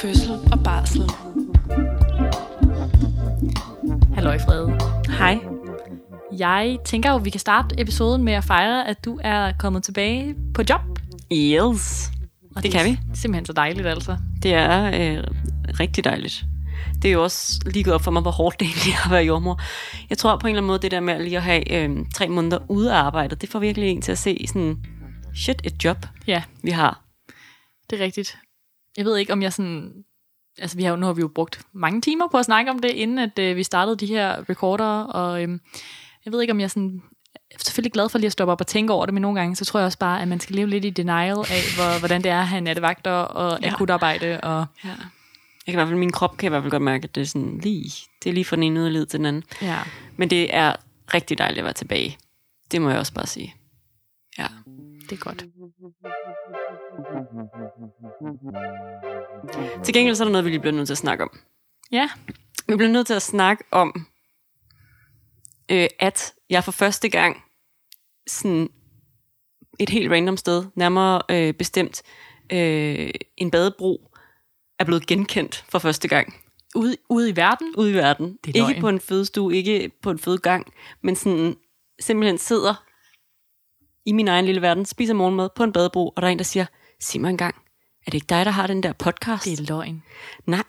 fødsel og barsel. Halløj Frede. Hej. Jeg tænker jo, at vi kan starte episoden med at fejre, at du er kommet tilbage på job. Yes. Og Det kan vi. er simpelthen så dejligt altså. Det er øh, rigtig dejligt. Det er jo også lige gået op for mig, hvor hårdt det egentlig er at være jordmor. Jeg tror på en eller anden måde, det der med lige at have øh, tre måneder ude af arbejdet, det får virkelig en til at se sådan, shit, et job, Ja, vi har. det er rigtigt. Jeg ved ikke, om jeg sådan... Altså, vi har jo, nu har vi jo brugt mange timer på at snakke om det, inden at øh, vi startede de her recorder, og øhm, jeg ved ikke, om jeg sådan... Jeg er selvfølgelig glad for lige at stoppe op og tænke over det, men nogle gange, så tror jeg også bare, at man skal leve lidt i denial af, hvor, hvordan det er at have nattevagter og Ja. akutarbejde, og Ja. Jeg kan i hvert fald, min krop kan i hvert fald godt mærke, at det er sådan lige, det er lige fra den ene yderled til den anden. ja, Men det er rigtig dejligt at være tilbage. Det må jeg også bare sige. Ja. det er godt. Til gengæld så er der noget, vi lige bliver nødt til at snakke om. Ja, Vi bliver nødt til at snakke om, øh, at jeg for første gang sådan et helt random sted, nærmere øh, bestemt øh, en badebro, er blevet genkendt for første gang ude, ude i verden, ude i verden. Det ikke på en fødestue, ikke på en fødegang, men sådan simpelthen sidder i min egen lille verden, spiser morgenmad på en badebro, og der er en, der siger, sig mig engang, er det ikke dig, der har den der podcast? det er løgn. Nej.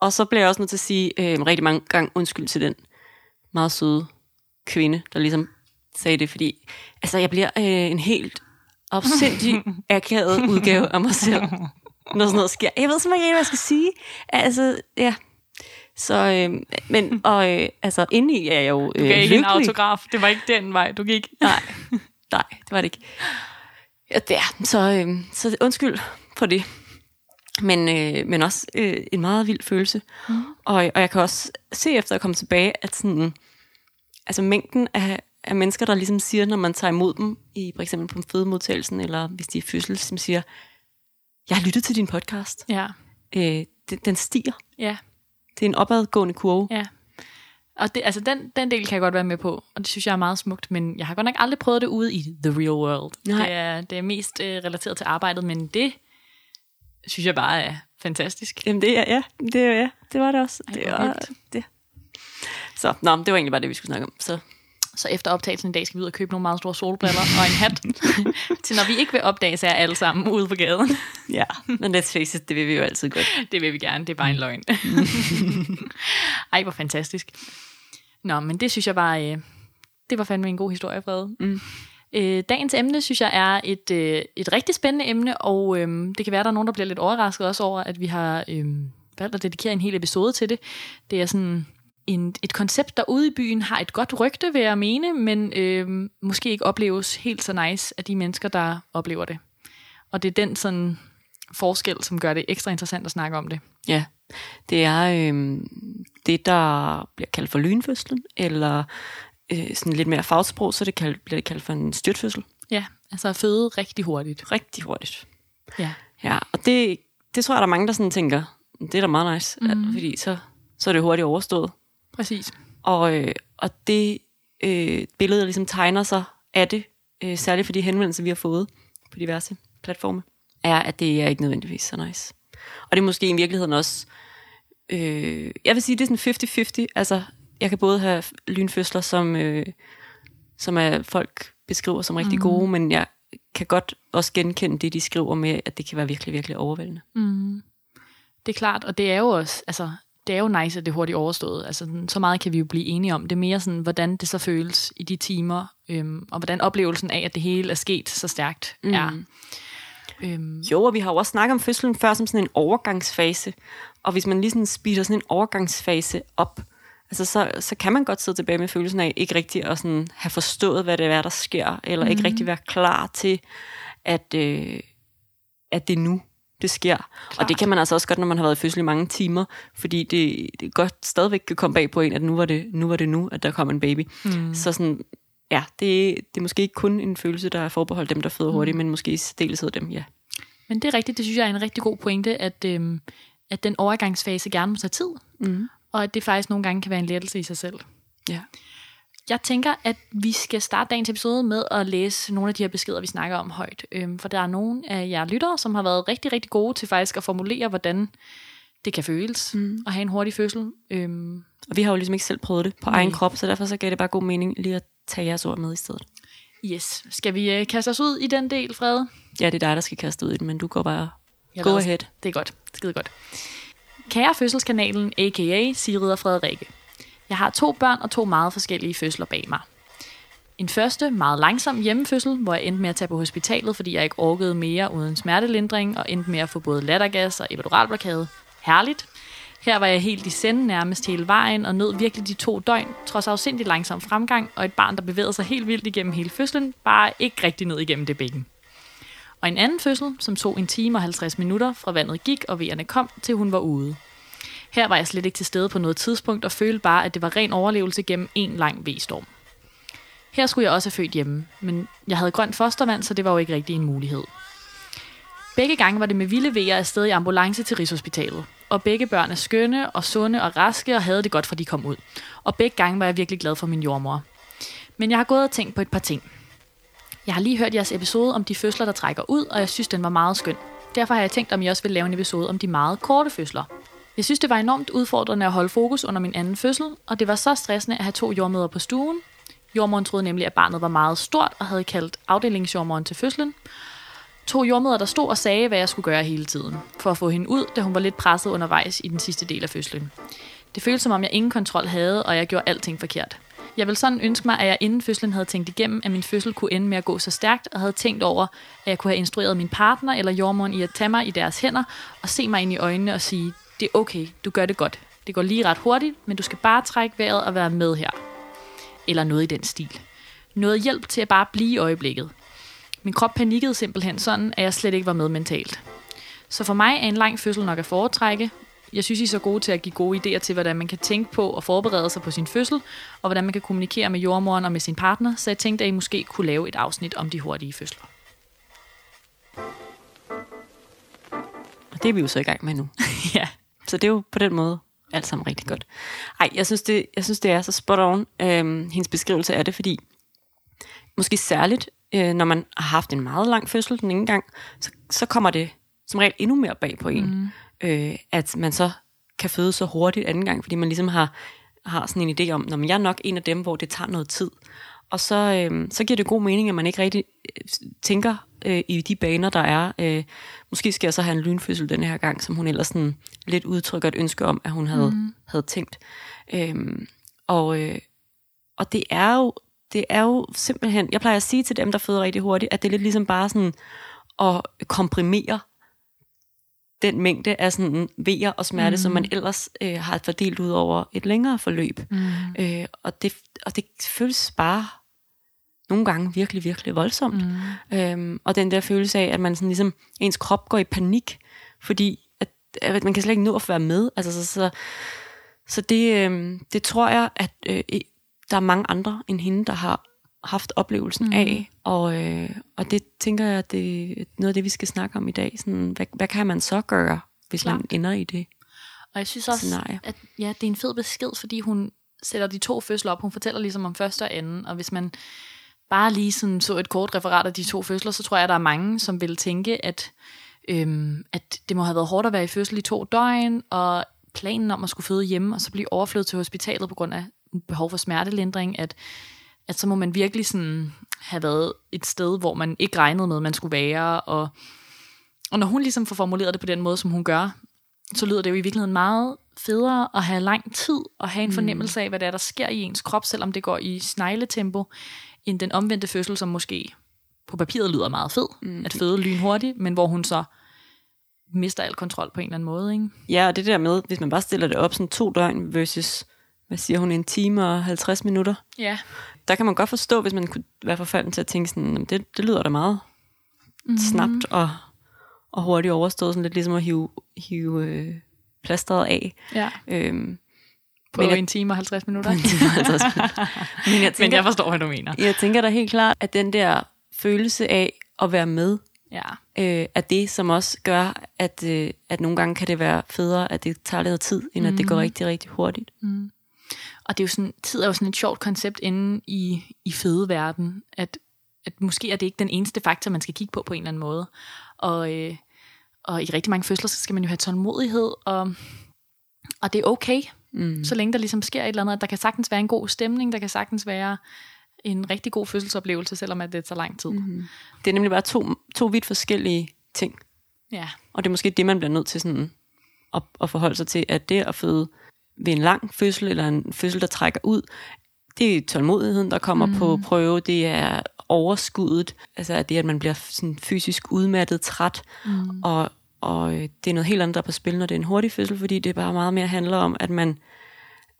Og så bliver jeg også nødt til at sige øh, rigtig mange gange undskyld til den meget søde kvinde, der ligesom sagde det, fordi altså, jeg bliver øh, en helt afsindig akavet udgave af mig selv, når sådan noget sker. Jeg ved simpelthen ikke, hvad jeg skal sige. Altså, ja. Så, øh, men, og øh, altså, indeni er jeg jo øh, Du gav ikke en lykkelig. autograf. Det var ikke den vej, du gik. Nej, nej, det var det ikke. Ja, det er, så, øh, så undskyld for det. Men, øh, men også øh, en meget vild følelse. Mm. Og, og jeg kan også se efter at komme tilbage, at sådan, altså mængden af, af mennesker, der ligesom siger, når man tager imod dem, i for eksempel på fødemodtagelsen, eller hvis de er fødsel, som siger, jeg har lyttet til din podcast. Ja, Øh, den, den stiger. ja, Det er en opadgående kurve. ja. Og det, altså den, den del kan jeg godt være med på, og det synes jeg er meget smukt, men jeg har godt nok aldrig prøvet det ude i the real world. Nej. Det er, det er mest øh, relateret til arbejdet, men det synes jeg bare er fantastisk. Jamen det er, ja, det, er, ja, det var det også. Ej, det var, vildt. det. Så, nå, det var egentlig bare det, vi skulle snakke om. Så Så efter optagelsen i dag skal vi ud og købe nogle meget store solbriller og en hat, til når vi ikke vil opdage sig alle sammen ude på gaden. ja, men let's face it, det vil vi jo altid godt. Det vil vi gerne, det er bare en løgn. Ej, hvor fantastisk. Nå, men det synes jeg bare, øh, det var fandme en god historie, Frede. Mm. Øh, dagens emne, synes jeg, er et, øh, et rigtig spændende emne, og øh, det kan være, der er nogen, der bliver lidt overrasket også over, at vi har øh, valgt at dedikere en hel episode til det. Det er sådan en, et koncept, der ude i byen har et godt rygte, vil jeg mene, men øh, måske ikke opleves helt så nice af de mennesker, der oplever det. Og det er den sådan forskel, som gør det ekstra interessant at snakke om det. Ja, det er øh, det, der bliver kaldt for lynfødslen, eller øh, sådan lidt mere fagsprog, så det kaldt, bliver det kaldt for en styrtfødsel. Ja, altså at føde rigtig hurtigt. Rigtig hurtigt. Ja. Ja, og det, det tror jeg, der er mange, der sådan tænker, det er da meget nice, mm. Mhm. fordi så, så er det hurtigt overstået. Præcis. Og, øh, og det øh, billede, der ligesom tegner sig af det, øh, særligt for de henvendelser, vi har fået på diverse platforme, er, at det er ikke nødvendigvis så nice. Og det er måske i virkeligheden også, øh, jeg vil sige, det er sådan 50-50. Altså, jeg kan både have lynfødsler, som, øh, som er folk beskriver som rigtig mm. gode, men jeg kan godt også genkende det, de skriver med, at det kan være virkelig, virkelig overvældende. Mm. Det er klart, og det er jo også, altså, det er jo nice, at det er hurtigt overstået. Altså, så meget kan vi jo blive enige om. Det er mere sådan, hvordan det så føles i de timer, øhm, og hvordan oplevelsen af, at det hele er sket så stærkt, mm. er. Øhm, Jo, og vi har jo også snakket om fødslen før som sådan en overgangsfase. Og hvis man lige sådan speeder sådan en overgangsfase op, altså så, så kan man godt sidde tilbage med følelsen af ikke rigtig at sådan have forstået, hvad det er, der sker, eller mm. ikke rigtig være klar til, at, øh, at det er nu, det sker. Klart. Og det kan man altså også godt, når man har været i fødsel i mange timer, fordi det, det godt stadigvæk kan komme bag på en, at nu var det nu, var det nu at der kom en baby. Mm. Så sådan, ja, det, det er måske ikke kun en følelse, der er forbeholdt dem, der føder hurtigt, men måske i særdeleshed dem, ja. men det er rigtigt, det synes jeg er en rigtig god pointe, at, øhm, at den overgangsfase gerne må tage tid, Mm. og at det faktisk nogle gange kan være en lettelse i sig selv. Ja. jeg tænker, at vi skal starte dagens episode med at læse nogle af de her beskeder, vi snakker om højt. Øhm, for der er nogle af jer lyttere, som har været rigtig, rigtig gode til faktisk at formulere, hvordan det kan føles mm. at have en hurtig fødsel. Øhm, Og vi har jo ligesom ikke selv prøvet det på Nej. egen krop, så derfor så gav det bare god mening lige at tage jeres ord med i stedet. yes. Skal vi øh, kaste os ud i den del, Frede? Ja, det er dig, der skal kaste ud i den, men du går bare Jeg go ahead. Det er godt. Skide godt. Kære fødselskanalen, a.k.a. Sigrid og Frederikke. Jeg har to børn og to meget forskellige fødsler bag mig. En første, meget langsom hjemmefødsel, hvor jeg endte med at tage på hospitalet, fordi jeg ikke orkede mere uden smertelindring, og endte med at få både lattergas og epiduralblokade. Herligt. Her var jeg helt i sende nærmest hele vejen, og nød virkelig de to døgn, trods afsindig langsom fremgang, og et barn, der bevægede sig helt vildt igennem hele fødslen, bare ikke rigtig ned igennem det bækken. Og en anden fødsel, som tog en time og 50 minutter fra vandet gik og vejerne kom, til hun var ude. Her var jeg slet ikke til stede på noget tidspunkt og følte bare, at det var ren overlevelse gennem en lang V-storm. Her skulle jeg også have født hjemme, men jeg havde grønt fostervand, så det var jo ikke rigtig en mulighed. Begge gange var det med vilde vejer afsted i ambulance til Rigshospitalet. Og begge børn er skønne og sunde og raske og havde det godt, fra de kom ud. Og begge gange var jeg virkelig glad for min jordmor. Men jeg har gået og tænkt på et par ting. Jeg har lige hørt jeres episode om de fødsler, der trækker ud, og jeg synes, den var meget skøn. Derfor har jeg tænkt, om I også vil lave en episode om de meget korte fødsler. Jeg synes, det var enormt udfordrende at holde fokus under min anden fødsel, og det var så stressende at have to jordmøder på stuen. Jordmoren troede nemlig, at barnet var meget stort og havde kaldt afdelingsjordmoren til fødslen. To jordmøder, der stod og sagde, hvad jeg skulle gøre hele tiden, for at få hende ud, da hun var lidt presset undervejs i den sidste del af fødslen. Det føltes som om, jeg ingen kontrol havde, og jeg gjorde alting forkert. Jeg vil sådan ønske mig, at jeg inden fødslen havde tænkt igennem, at min fødsel kunne ende med at gå så stærkt, og havde tænkt over, at jeg kunne have instrueret min partner eller jordmoren i at tage mig i deres hænder og se mig ind i øjnene og sige, det er okay, du gør det godt. Det går lige ret hurtigt, men du skal bare trække vejret og være med her. Eller noget i den stil. Noget hjælp til at bare blive i øjeblikket. Min krop panikkede simpelthen sådan, at jeg slet ikke var med mentalt. Så for mig er en lang fødsel nok at foretrække. Jeg synes, I er så gode til at give gode idéer til, hvordan man kan tænke på og forberede sig på sin fødsel, og hvordan man kan kommunikere med jordmoren og med sin partner, så jeg tænkte, at I måske kunne lave et afsnit om de hurtige fødsler. Og det er vi jo så i gang med nu. ja. Så det er jo på den måde alt sammen rigtig godt. Ej, jeg synes, det, jeg synes, det er så spot on, øhm, hendes beskrivelse af det, fordi måske særligt, øh, når man har haft en meget lang fødsel den ene gang, så, så kommer det som regel endnu mere bag på en, mm. øh, at man så kan føde så hurtigt anden gang, fordi man ligesom har, har sådan en idé om, når jeg er nok en af dem, hvor det tager noget tid. Og så, øh, så giver det god mening, at man ikke rigtig øh, tænker øh, i de baner, der er. Øh, måske skal jeg så have en lynfødsel denne her gang, som hun ellers sådan lidt udtrykker et ønske om, at hun havde, mm. havde tænkt. Øhm, og, øh, og det er jo det er jo simpelthen, jeg plejer at sige til dem, der føder rigtig hurtigt, at det er lidt ligesom bare sådan at komprimere den mængde af sådan vejer og smerte, mm. som man ellers øh, har fordelt ud over et længere forløb. Mm. Øh, og, det, og det føles bare nogle gange virkelig, virkelig voldsomt. Mm. Øhm, og den der følelse af, at man sådan ligesom, ens krop går i panik, fordi at, at man kan slet ikke nå at være med. Altså, så, så, så det, øh, det tror jeg, at øh, der er mange andre end hende, der har haft oplevelsen mm. af, og, øh, og det tænker jeg, at det er noget af det, vi skal snakke om i dag. Sådan, hvad, hvad kan man så gøre, hvis Klart. man ender i det? Og jeg synes også, Scenarie. at ja, det er en fed besked, fordi hun sætter de to fødsler op. Hun fortæller ligesom om første og anden, og hvis man bare lige sådan så et kort referat af de to fødsler, så tror jeg, at der er mange, som vil tænke, at, øhm, at det må have været hårdt at være i fødsel i to døgn, og planen om at skulle føde hjemme, og så blive overflyttet til hospitalet på grund af behov for smertelindring, at, at så må man virkelig sådan have været et sted, hvor man ikke regnede med, at man skulle være, og, og når hun ligesom får formuleret det på den måde, som hun gør, så lyder det jo i virkeligheden meget federe at have lang tid og have en fornemmelse af, hvad det er, der sker i ens krop, selvom det går i snegletempo, end den omvendte fødsel, som måske på papiret lyder meget fed, mm. at føde lynhurtigt, men hvor hun så mister al kontrol på en eller anden måde. Ikke? Ja, og det der med, hvis man bare stiller det op sådan to døgn versus, hvad siger hun, en time og 50 minutter, Ja. der kan man godt forstå, hvis man kunne være forfalden til at tænke sådan, "Jamen, det, det lyder da meget Mhm. mm. snabt og, og hurtigt overstået, sådan lidt ligesom at hive, hive øh, plasteret af. ja. Øhm, På Men jeg- en time og 50 minutter. en time og 50 minutter. Men jeg Men tænker, jeg forstår, hvad du mener. jeg tænker da helt klart, at den der følelse af at være med, Ja. øh, er det, som også gør, at, øh, at nogle gange kan det være federe, at det tager lidt tid, end at det går rigtig, rigtig hurtigt. Og det er jo sådan, tid er jo sådan et sjovt koncept inde i, i fødeverden, at, at måske er det ikke den eneste faktor, man skal kigge på på en eller anden måde. Og, øh, og i rigtig mange fødsler, så skal man jo have tålmodighed, og, og det er okay, mm. så længe der ligesom sker et eller andet. Der kan sagtens være en god stemning, der kan sagtens være en rigtig god fødselsoplevelse, selvom at det tager lang tid. Mm. Det er nemlig bare to, to vidt forskellige ting. Ja. Og det er måske det, man bliver nødt til sådan at, at forholde sig til, at det at føde ved en lang fødsel, eller en fødsel, der trækker ud, det er tålmodigheden, der kommer mm. på prøve, det er overskuddet, altså det, at man bliver sådan fysisk udmattet, træt, mm. og, og øh, det er noget helt andet, der er på spil, når det er en hurtig fødsel, fordi det bare meget mere handler om, at man,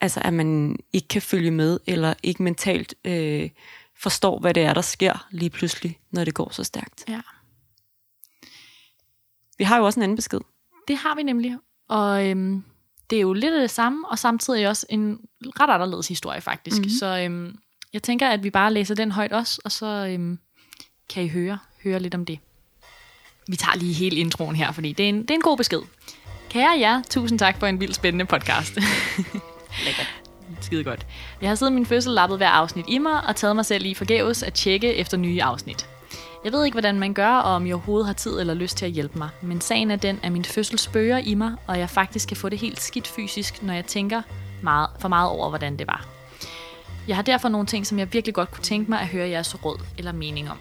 altså, at man ikke kan følge med, eller ikke mentalt øh, forstår, hvad det er, der sker lige pludselig, når det går så stærkt. Ja. Vi har jo også en anden besked. Det har vi nemlig, og øhm, det er jo lidt af det samme, og samtidig også en ret anderledes historie faktisk. Mm-hmm. Så øhm, jeg tænker, at vi bare læser den højt også, og så øhm, kan I høre, høre lidt om det. Vi tager lige hele introen her, fordi det er en, det er en god besked. Kære jer, tusind tak for en vild spændende podcast. Lækkert. Skide godt. Jeg har siden min fødsel lappet hver afsnit i mig, og taget mig selv i forgæves at tjekke efter nye afsnit. Jeg ved ikke, hvordan man gør, og om jeg overhovedet har tid eller lyst til at hjælpe mig. Men sagen er den, at min fødsel spørger i mig, og jeg faktisk kan få det helt skidt fysisk, når jeg tænker meget, for meget over, hvordan det var. Jeg har derfor nogle ting, som jeg virkelig godt kunne tænke mig at høre jeres råd eller mening om.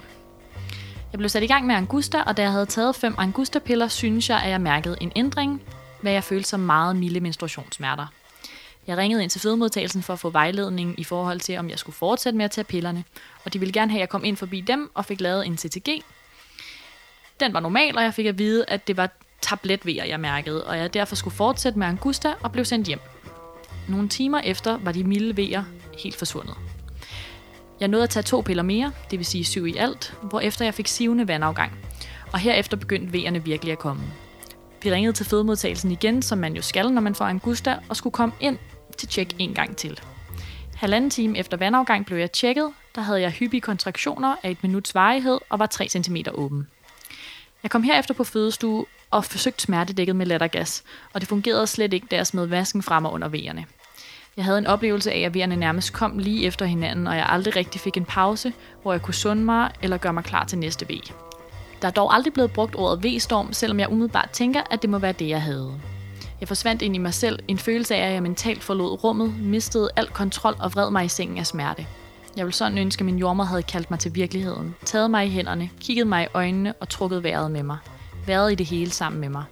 Jeg blev sat i gang med Angusta, og da jeg havde taget fem Angusta-piller, synes jeg, at jeg mærkede en ændring, hvad jeg følte som meget milde menstruationssmerter. Jeg ringede ind til fødemodtagelsen for at få vejledning i forhold til, om jeg skulle fortsætte med at tage pillerne, og de ville gerne have, at jeg kom ind forbi dem og fik lavet en CTG. Den var normal, og jeg fik at vide, at det var tabletvejer, jeg mærkede, og jeg derfor skulle fortsætte med Angusta og blev sendt hjem. Nogle timer efter var de milde vejer helt forsvundet. Jeg nåede at tage to piller mere, det vil sige syv i alt, hvorefter jeg fik sivende vandafgang. Og herefter begyndte vejerne virkelig at komme. Vi ringede til fødemodtagelsen igen, som man jo skal, når man får Angusta, og skulle komme ind til tjek en gang til. Halvanden time efter vandafgang blev jeg tjekket. Der havde jeg hyppige kontraktioner af et minuts varighed og var 3 cm åben. Jeg kom herefter på fødestue og forsøgte smertedækket med lattergas, og det fungerede slet ikke, da jeg smed vasken frem og under vejerne. Jeg havde en oplevelse af, at vejerne nærmest kom lige efter hinanden, og jeg aldrig rigtig fik en pause, hvor jeg kunne sunde mig eller gøre mig klar til næste V. Der er dog aldrig blevet brugt ordet V-storm, selvom jeg umiddelbart tænker, at det må være det, jeg havde. Jeg forsvandt ind i mig selv, en følelse af, at jeg mentalt forlod rummet, mistede al kontrol og vred mig i sengen af smerte. Jeg ville sådan ønske, at min jordmor havde kaldt mig til virkeligheden, taget mig i hænderne, kigget mig i øjnene og trukket vejret med mig. Været i det hele sammen med mig.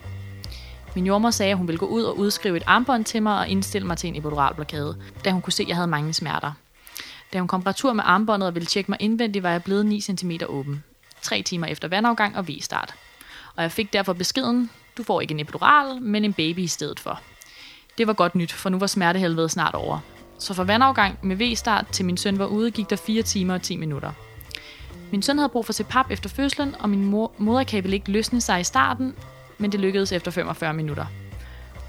Min jordmor sagde, at hun ville gå ud og udskrive et armbånd til mig og indstille mig til en epiduralblokade, da hun kunne se, at jeg havde mange smerter. Da hun kom retur med armbåndet og ville tjekke mig indvendigt, var jeg blevet 9 cm åben. Tre timer efter vandafgang og V-start. Og jeg fik derfor beskeden, du får ikke en epidural, men en baby i stedet for. Det var godt nyt, for nu var smertehelvedet snart over. Så fra vandafgang med V-start til min søn var ude, gik der 4 timer og 10 minutter. Min søn havde brug for CPAP efter fødslen, og min mor- moderkage ville ikke løsne sig i starten, men det lykkedes efter 45 minutter.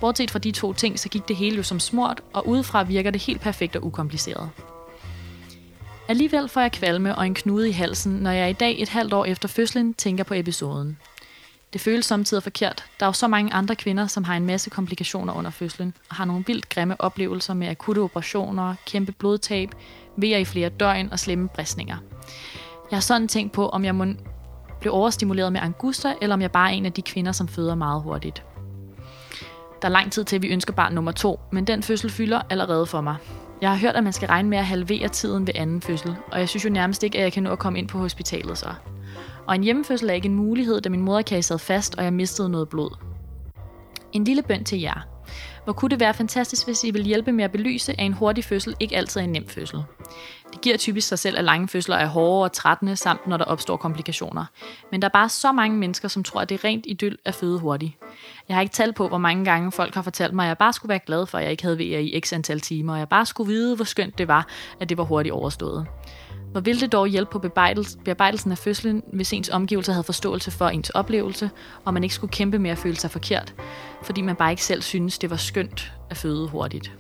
Bortset fra de to ting, så gik det hele jo som smurt, og udefra virker det helt perfekt og ukompliceret. Alligevel får jeg kvalme og en knude i halsen, når jeg i dag et halvt år efter fødslen tænker på episoden. Det føles samtidig forkert. Der er jo så mange andre kvinder, som har en masse komplikationer under fødslen, og har nogle vildt grimme oplevelser med akutte operationer, kæmpe blodtab, vejer i flere døgn og slemme bristninger. Jeg har sådan tænkt på, om jeg må blive overstimuleret med angusta, eller om jeg bare er en af de kvinder, som føder meget hurtigt. Der er lang tid til, at vi ønsker barn nummer to, men den fødsel fylder allerede for mig. Jeg har hørt, at man skal regne med at halvere tiden ved anden fødsel, og jeg synes jo nærmest ikke, at jeg kan nå at komme ind på hospitalet så. Og en hjemmefødsel er ikke en mulighed, da min moderkage sad fast, og jeg mistede noget blod. En lille bøn til jer. Hvor kunne det være fantastisk, hvis I vil hjælpe med at belyse, at en hurtig fødsel ikke altid er en nem fødsel. Det giver typisk sig selv, at lange fødsler er hårde og trættende, samt når der opstår komplikationer. Men der er bare så mange mennesker, som tror, at det er rent idyll at føde hurtigt. Jeg har ikke talt på, hvor mange gange folk har fortalt mig, at jeg bare skulle være glad for, at jeg ikke havde VR i x antal timer, og jeg bare skulle vide, hvor skønt det var, at det var hurtigt overstået. Hvor ville det dog hjælpe på bearbejdelsen af fødslen, hvis ens omgivelser havde forståelse for ens oplevelse, og man ikke skulle kæmpe med at føle sig forkert, fordi man bare ikke selv synes, det var skønt at føde hurtigt.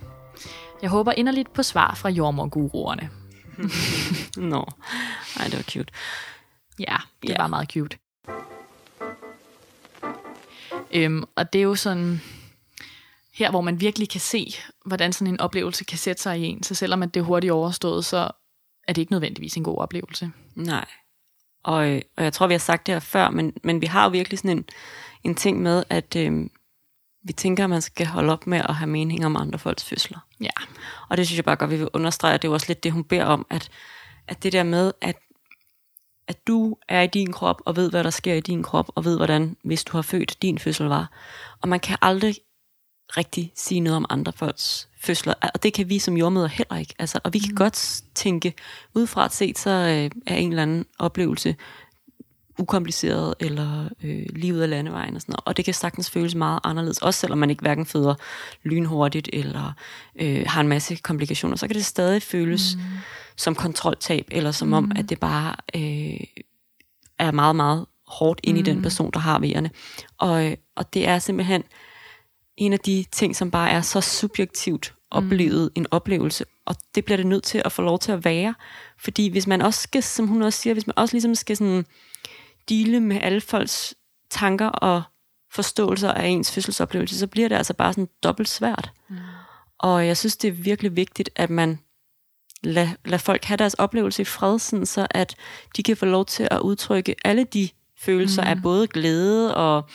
Jeg håber inderligt på svar fra jordmorguruerne. Nå, no. Ej, det var cute. Ja, det yeah. var meget cute. Øhm, og det er jo sådan... her, hvor man virkelig kan se, hvordan sådan en oplevelse kan sætte sig i en. Så selvom at det er hurtigt overstået, så er det ikke nødvendigvis en god oplevelse. Nej. Og, og jeg tror, vi har sagt det her før, men, men vi har jo virkelig sådan en, en ting med, at øh, vi tænker, at man skal holde op med at have mening om andre folks fødsler. Ja. Og det synes jeg bare godt, vi vil understrege, det er jo også lidt det, hun beder om, at, at det der med, at, at du er i din krop, og ved, hvad der sker i din krop, og ved, hvordan, hvis du har født, din fødsel var. Og man kan aldrig rigtig sige noget om andre folks fødsler, og det kan vi som jordmøder heller ikke. Altså, og vi kan mm. godt tænke, udefra set, så øh, er en eller anden oplevelse ukompliceret, eller øh, lige ud af landevejen og sådan noget. Og det kan sagtens føles meget anderledes, også selvom man ikke hverken føder lynhurtigt, eller øh, har en masse komplikationer, så kan det stadig føles mm. som kontroltab, eller som mm. om, at det bare øh, er meget, meget hårdt ind mm. i den mm. person, der har vejerne. Og, øh, og det er simpelthen en af de ting, som bare er så subjektivt oplevet mm. en oplevelse, og det bliver det nødt til at få lov til at være. Fordi hvis man også skal, som hun også siger, hvis man også ligesom skal sådan dele med alle folks tanker og forståelser af ens fødselsoplevelse, så bliver det altså bare sådan dobbelt svært. Mm. Og jeg synes, det er virkelig vigtigt, at man lader lad folk have deres oplevelse i fred, sådan så at de kan få lov til at udtrykke alle de følelser mm. af både glæde og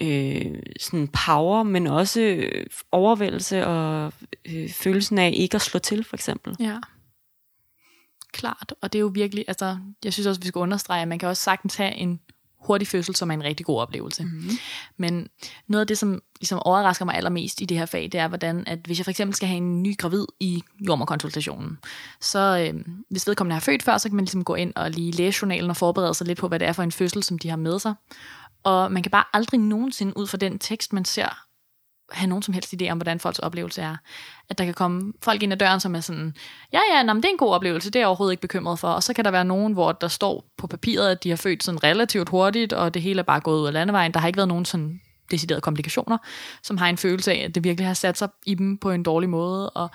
øh, sådan power, men også øh, overvældelse og øh, følelsen af ikke at slå til, for eksempel. Ja. Klart, og det er jo virkelig, altså, jeg synes også, vi skal understrege, at man kan også sagtens have en hurtig fødsel, som er en rigtig god oplevelse. Mm-hmm. Men noget af det, som ligesom overrasker mig allermest i det her fag, det er, hvordan at hvis jeg for eksempel skal have en ny gravid i jordmorkonsultationen, så øh, hvis vedkommende har født før, så kan man ligesom gå ind og lige læse journalen og forberede sig lidt på, hvad det er for en fødsel, som de har med sig. Og man kan bare aldrig nogensinde ud fra den tekst, man ser, have nogen som helst idé om, hvordan folks oplevelse er. At der kan komme folk ind ad døren, som er sådan, ja, ja, nå, det er en god oplevelse, det er jeg overhovedet ikke bekymret for. Og så kan der være nogen, hvor der står på papiret, at de har født sådan relativt hurtigt, og det hele er bare gået ud af landevejen. Der har ikke været nogen sådan deciderede komplikationer, som har en følelse af, at det virkelig har sat sig i dem på en dårlig måde. Og,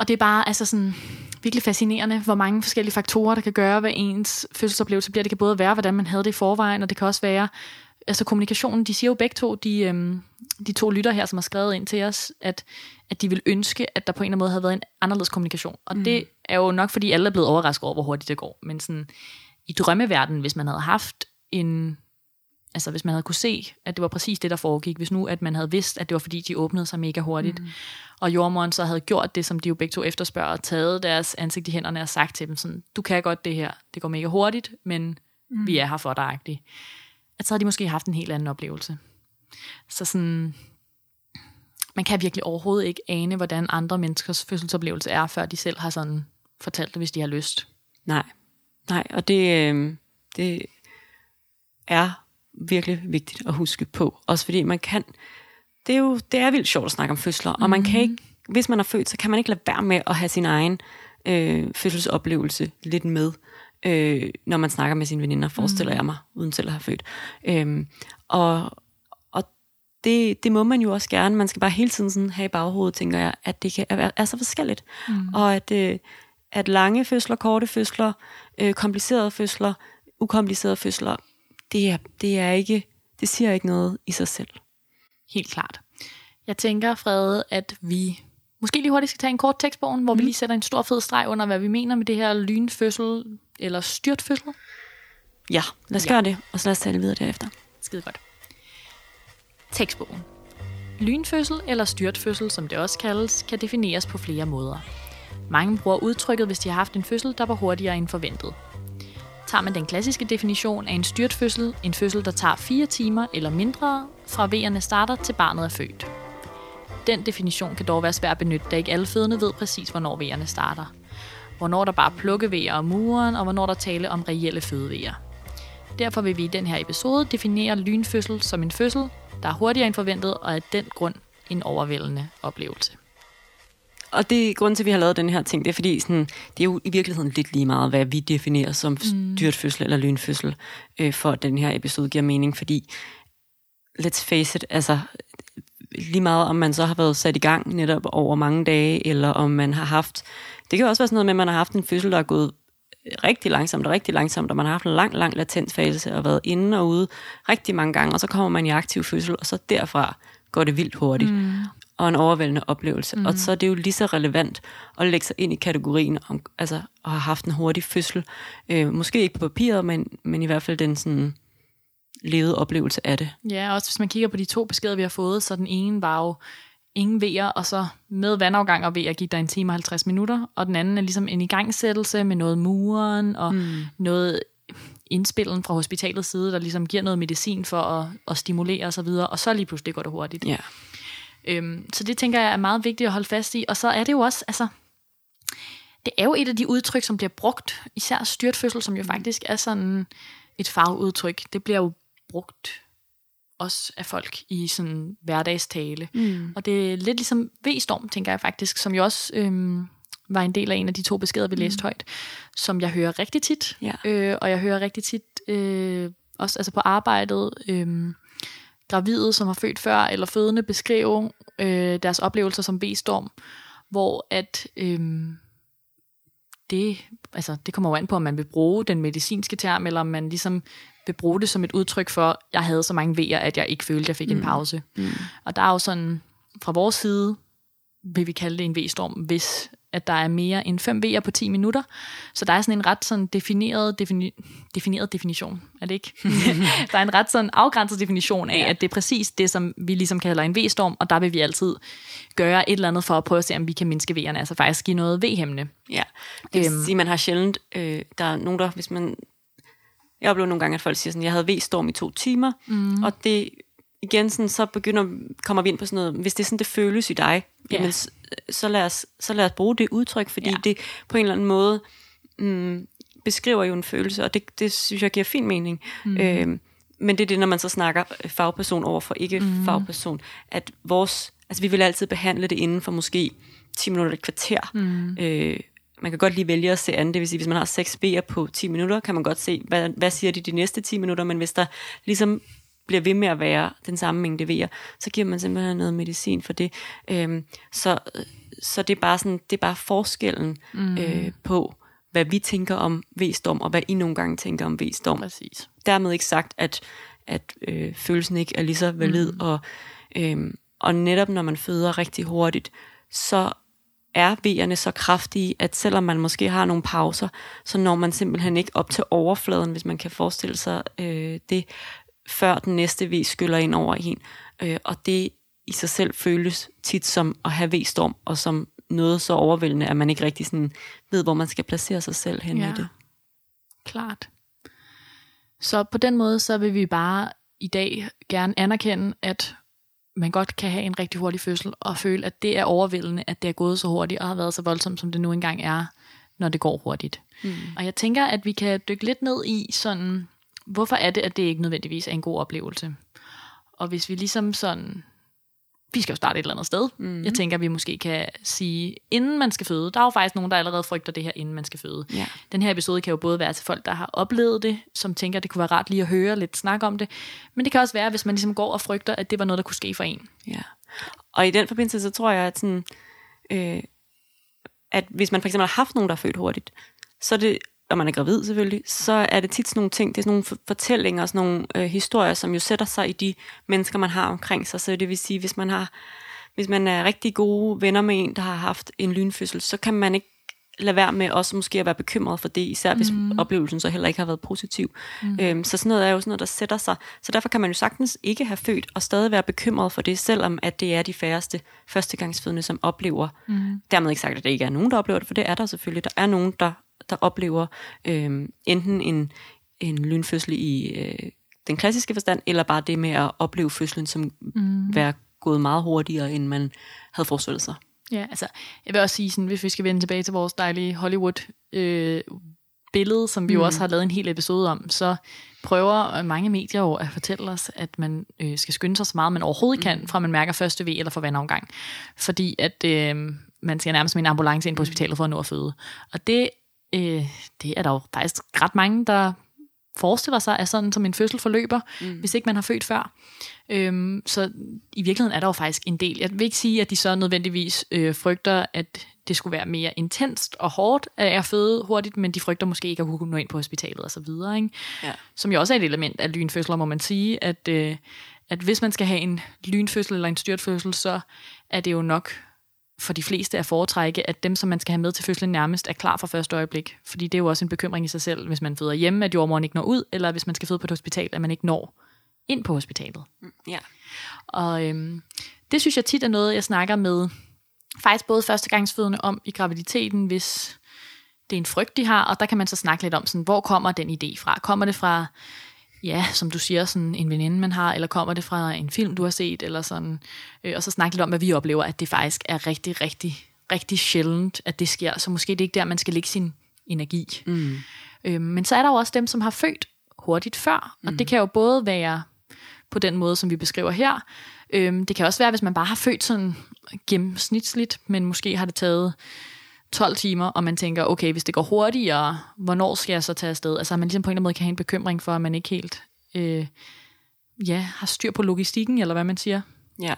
og det er bare altså sådan, virkelig fascinerende, hvor mange forskellige faktorer, der kan gøre, hvad ens fødselsoplevelse bliver. Det kan både være, hvordan man havde det i forvejen, og det kan også være, altså kommunikationen, de siger jo begge to, de, øhm, de to lytter her, som har skrevet ind til os, at, at de vil ønske, at der på en eller anden måde havde været en anderledes kommunikation. Og mm. det er jo nok, fordi alle er blevet overrasket over, hvor hurtigt det går. Men sådan, i drømmeverdenen, hvis man havde haft en, altså hvis man havde kunne se, at det var præcis det, der foregik, hvis nu, at man havde vidst, at det var fordi, de åbnede sig mega hurtigt, mm. og jordmoren så havde gjort det, som de jo begge to efterspørger, taget deres ansigt i hænderne og sagt til dem sådan, du kan godt det her, det går mega hurtigt, men mm. vi er her for dig, at så havde de måske haft en helt anden oplevelse. Så sådan, man kan virkelig overhovedet ikke ane, hvordan andre menneskers fødselsoplevelse er, før de selv har sådan fortalt det, hvis de har lyst. Nej, nej, og det, øh, det er virkelig vigtigt at huske på. Også fordi man kan, det er jo det er vildt sjovt at snakke om fødsler, mm. og man kan mhm. ikke, hvis man er født, så kan man ikke lade være med at have sin egen øh, fødselsoplevelse lidt med øh, når man snakker med sine veninder, forestiller mm. jeg mig, uden selv at have født. Øhm, og og det, det må man jo også gerne. Man skal bare hele tiden sådan have i baghovedet, tænker jeg, at det kan er, er så forskelligt. Mm. Og at, øh, at lange fødsler, korte fødsler, øh, komplicerede fødsler, ukomplicerede fødsler, det er, det er ikke, det siger ikke noget i sig selv. Helt klart. Jeg tænker, Frede, at vi måske lige hurtigt skal tage en kort tekstbogen, hvor mm. vi lige sætter en stor fed streg under, hvad vi mener med det her lynfødsel eller styrtfødsel. Ja, lad os ja. gøre det, og så lad os tale videre derefter. Skide godt. Tekstbogen. Lynfødsel eller styrtfødsel, som det også kaldes, kan defineres på flere måder. Mange bruger udtrykket, hvis de har haft en fødsel, der var hurtigere end forventet. Tager man den klassiske definition af en styrtfødsel, en fødsel, der tager 4 timer eller mindre, fra vejerne starter til barnet er født. Den definition kan dog være svær at benytte, da ikke alle fødende ved præcis, hvornår vejerne starter. Hvornår der bare plukkevejer om muren, og hvornår der tale om reelle fødevejer. Derfor vil vi i den her episode definere lynfødsel som en fødsel, der er hurtigere end forventet, og af den grund en overvældende oplevelse. Og det er grunden til, at vi har lavet den her ting, det er fordi, sådan, det er jo i virkeligheden lidt lige meget, hvad vi definerer som mm. styrtfødsel eller lynfødsel, øh, for at den her episode giver mening, fordi let's face it, altså lige meget om man så har været sat i gang netop over mange dage, eller om man har haft, det kan også være sådan noget med, at man har haft en fødsel, der er gået rigtig langsomt og rigtig langsomt, og man har haft en lang, lang latensfase og været inde og ude rigtig mange gange, og så kommer man i aktiv fødsel, og så derfra går det vildt hurtigt. Mm. Og en overvældende oplevelse. Mm. Og så er det jo lige så relevant at lægge sig ind i kategorien, om, altså at have haft en hurtig fødsel. Øh, måske ikke på papiret, men, men i hvert fald den sådan levede oplevelse af det. Ja, også hvis man kigger på de to beskeder, vi har fået, så den ene var jo ingen vejer, og så med vandafgang og vejer gik der en time og 50 minutter, og den anden er ligesom en igangsættelse med noget muren og mm. noget indspillen fra hospitalets side, der ligesom giver noget medicin for at, at stimulere osv., og, og så lige pludselig går det hurtigt. Ja. Øhm, så det tænker jeg er meget vigtigt at holde fast i, og så er det jo også, altså, det er jo et af de udtryk, som bliver brugt, især styrtfødsel, som jo faktisk er sådan et fagudtryk. Det bliver jo brugt også af folk i sådan hverdagstale. Mm. Og det er lidt ligesom V-storm, tænker jeg faktisk, som jo også øhm, var en del af en af de to beskeder, vi mm. læste højt, som jeg hører rigtig tit. Ja. Øh, og jeg hører rigtig tit øh, også altså på arbejdet, øh, gravide, som har født før, eller fødende, beskrive øh, deres oplevelser som V-storm, hvor at øh, det, altså, det kommer jo an på, om man vil bruge den medicinske term, eller om man ligesom vil bruge det som et udtryk for, jeg havde så mange vejer, at jeg ikke følte, at jeg fik mm. en pause. Mm. Og der er jo sådan, fra vores side, vil vi kalde det en V-storm, hvis at der er mere end 5 V'er på 10 minutter. Så der er sådan en ret sådan defineret, defini- defineret definition, er det ikke? der er en ret sådan afgrænset definition af, ja. at det er præcis det, som vi ligesom kalder en V-storm, og der vil vi altid gøre et eller andet for at prøve at se, om vi kan mindske V'erne, altså faktisk give noget V-hæmmende. Ja, det vil øhm. sige, man har sjældent, øh, der er nogen, der, hvis man, jeg oplever nogle gange, at folk siger sådan, jeg havde V-storm i to timer, mm. og det igen, sådan, så begynder, kommer vi ind på sådan noget, hvis det er sådan, det føles i dig, ja. jamen, så, lad os, så lad os bruge det udtryk, fordi ja. det på en eller anden måde mm, beskriver jo en følelse, og det, det synes jeg giver fin mening. Mm. Øhm, men det er det, når man så snakker fagperson over for ikke-fagperson, mm. at vores, altså vi vil altid behandle det inden for måske 10 minutter et kvarter. Mm. Øh, man kan godt lige vælge at se an, det vil sige, hvis man har 6 B'er på 10 minutter, kan man godt se, hvad, hvad siger de de næste 10 minutter, men hvis der ligesom bliver ved med at være den samme mængde vejer, så giver man simpelthen noget medicin for det. Øhm, så, så det er bare sådan, det er bare forskellen mm. øh, på, hvad vi tænker om V-storm, og hvad I nogle gange tænker om V-storm. Præcis. Dermed ikke sagt, at, at øh, følelsen ikke er lige så valid, mm. og, øh, og netop når man føder rigtig hurtigt, så er V'erne så kraftige, at selvom man måske har nogle pauser, så når man simpelthen ikke op til overfladen, hvis man kan forestille sig øh, det, før den næste V skyller ind over en. Øh, og det i sig selv føles tit som at have V-storm, og som noget så overvældende, at man ikke rigtig sådan ved, hvor man skal placere sig selv hen ja. i det. Klart. Så på den måde, så vil vi bare i dag gerne anerkende, at man godt kan have en rigtig hurtig fødsel, og føle, at det er overvældende, at det er gået så hurtigt, og har været så voldsomt, som det nu engang er, når det går hurtigt. Mm. Og jeg tænker, at vi kan dykke lidt ned i sådan, hvorfor er det, at det ikke nødvendigvis er en god oplevelse? Og hvis vi ligesom sådan, vi skal jo starte et eller andet sted. Mm. Jeg tænker, at vi måske kan sige, inden man skal føde, der er jo faktisk nogen, der allerede frygter det her, inden man skal føde. Ja. Den her episode kan jo både være til folk, der har oplevet det, som tænker, at det kunne være rart lige at høre lidt snak om det, men det kan også være, hvis man ligesom går og frygter, at det var noget, der kunne ske for en. Ja. Og i den forbindelse, så tror jeg, at, sådan, øh, at hvis man for eksempel har haft nogen, der er født hurtigt, så er det og man er gravid selvfølgelig, så er det tit sådan nogle ting, det er sådan nogle fortællinger, sådan nogle øh, historier, som jo sætter sig i de mennesker, man har omkring sig. Så det vil sige, hvis man har, hvis man er rigtig gode venner med en, der har haft en lynfødsel, så kan man ikke lade være med også måske at være bekymret for det, især hvis mm. oplevelsen så heller ikke har været positiv. Mm. Øhm, så sådan noget er jo sådan noget, der sætter sig. Så derfor kan man jo sagtens ikke have født og stadig være bekymret for det, selvom at det er de færreste førstegangsfødende, som oplever. Mm. Dermed ikke sagt, at det ikke er nogen, der oplever det, for det er der selvfølgelig. Der er nogen, der der oplever øh, enten en, en lynfødsel i øh, den klassiske forstand, eller bare det med at opleve fødslen som mm. være gået meget hurtigere, end man havde forestillet sig. Ja, altså, jeg vil også sige, sådan, hvis vi skal vende tilbage til vores dejlige Hollywood øh, billede, som vi mm. jo også har lavet en hel episode om, så prøver mange medier jo at fortælle os, at man øh, skal skynde sig så meget, man overhovedet kan, mm. fra man mærker første V eller for vandafgang. Fordi at øh, man skal nærmest med en ambulance ind på hospitalet for at nå at føde. Og det øh, det er der jo faktisk ret mange, der forestiller sig, at sådan som en fødsel forløber, mm. hvis ikke man har født før. Øhm, så i virkeligheden er der jo faktisk en del. Jeg vil ikke sige, at de så nødvendigvis øh, frygter, at det skulle være mere intenst og hårdt at føde hurtigt, men de frygter måske ikke at kunne nå ind på hospitalet og så videre. Ikke? Ja. Som jo også er et element af lynfødsler, må man sige, at, øh, at hvis man skal have en lynfødsel eller en styrtfødsel, så er det jo nok for de fleste at foretrække, at dem, som man skal have med til fødslen nærmest, er klar fra første øjeblik. Fordi det er jo også en bekymring i sig selv, hvis man føder hjemme, at jordmoren ikke når ud, eller hvis man skal føde på et hospital, at man ikke når ind på hospitalet. Ja. Og øhm, det synes jeg tit er noget, jeg snakker med faktisk både førstegangsfødende om i graviditeten, hvis det er en frygt, de har, og der kan man så snakke lidt om, sådan, hvor kommer den idé fra? Kommer det fra, ja, som du siger, sådan en veninde, man har, eller kommer det fra en film, du har set, eller sådan, øh, og så snakke lidt om, hvad vi oplever, at det faktisk er rigtig, rigtig, rigtig sjældent, at det sker, så måske det er ikke der, man skal lægge sin energi. Mm. Øh, men så er der jo også dem, som har født hurtigt før, og mm. det kan jo både være på den måde, som vi beskriver her, Øhm, det kan også være, hvis man bare har født sådan gennemsnitsligt, men måske har det taget 12 timer, og man tænker, okay, hvis det går hurtigere, hvornår skal jeg så tage afsted? Altså, man ligesom på en eller anden måde kan have en bekymring for, at man ikke helt øh, ja, har styr på logistikken, eller hvad man siger. Ja.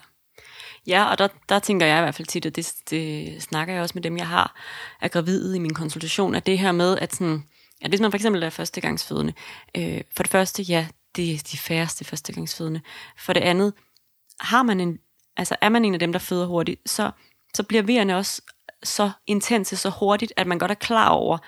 Ja, og der, der tænker jeg i hvert fald tit, og det, det snakker jeg også med dem, jeg har er gravide i min konsultation, at det her med, at, sådan, at hvis man for eksempel er førstegangsfødende, øh, for det første, ja, det er de færreste førstegangsfødende. For det andet, har man en, altså er man en af dem, der føder hurtigt, så, så bliver vejerne også så intense så hurtigt, at man godt er klar over,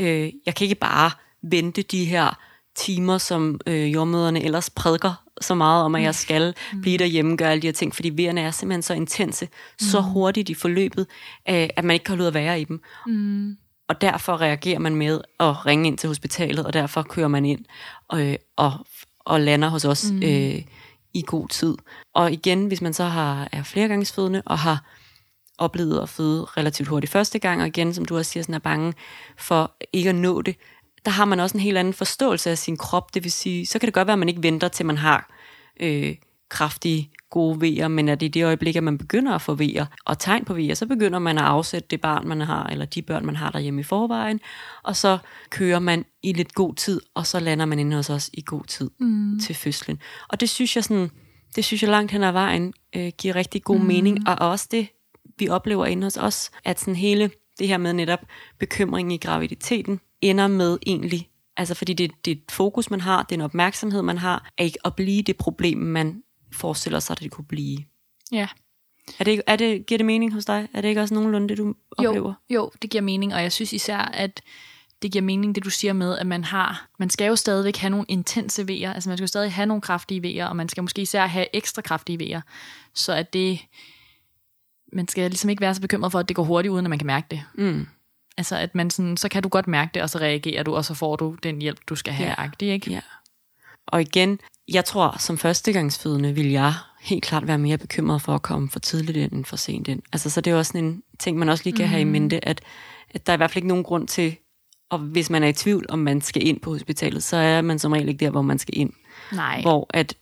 øh, jeg kan ikke bare vente de her timer, som øh, jordmøderne ellers prædiker så meget om, at jeg skal mm. blive derhjemme, gøre alle de her ting, fordi vejerne er simpelthen så intense, mm. så hurtigt i forløbet, øh, at man ikke kan holde ud at være i dem. Mm. Og derfor reagerer man med at ringe ind til hospitalet, og derfor kører man ind øh, og, og lander hos os mm. øh, i god tid. Og igen, hvis man så har, er flergangsfødende og har oplevet at føde relativt hurtigt første gang, og igen, som du også siger, sådan er bange for ikke at nå det, der har man også en helt anden forståelse af sin krop. Det vil sige, så kan det godt være, at man ikke venter, til man har øh, kraftige, gode vejer, men at i det øjeblik, at man begynder at få vejer og tegn på vejer, så begynder man at afsætte det barn, man har, eller de børn, man har derhjemme i forvejen, og så kører man i lidt god tid, og så lander man inde hos os i god tid mm. til fødslen. Og det synes jeg sådan, det synes jeg langt hen ad vejen øh, giver rigtig god mm. mening, og også det, vi oplever inde hos os, at sådan hele det her med netop bekymring i graviditeten, ender med egentlig, altså fordi det, det er et fokus, man har, det er en opmærksomhed, man har, at ikke at blive det problem, man forestiller sig, at det kunne blive. Ja. Er det, er det, giver det mening hos dig? Er det ikke også nogenlunde det, du oplever? Jo, jo, det giver mening, og jeg synes især, at det giver mening, det du siger med, at man har, man skal jo stadigvæk have nogle intense vejer, altså man skal jo stadig have nogle kraftige vejer, og man skal måske især have ekstra kraftige vejer, så at det, man skal ligesom ikke være så bekymret for, at det går hurtigt, uden at man kan mærke det. Mm. Altså at man sådan, så kan du godt mærke det, og så reagerer du, og så får du den hjælp, du skal have, ja. agtig, ikke? Ja. Og igen, jeg tror, som førstegangsfødende vil jeg helt klart være mere bekymret for at komme for tidligt ind end for sent ind. Altså, så det er også sådan en ting, man også lige kan mm. have i mhm. mente, at, at der er i hvert fald ikke nogen grund til, og hvis man er i tvivl, om man skal ind på hospitalet, så er man som regel ikke der, hvor man skal ind. Nej. Hvor at,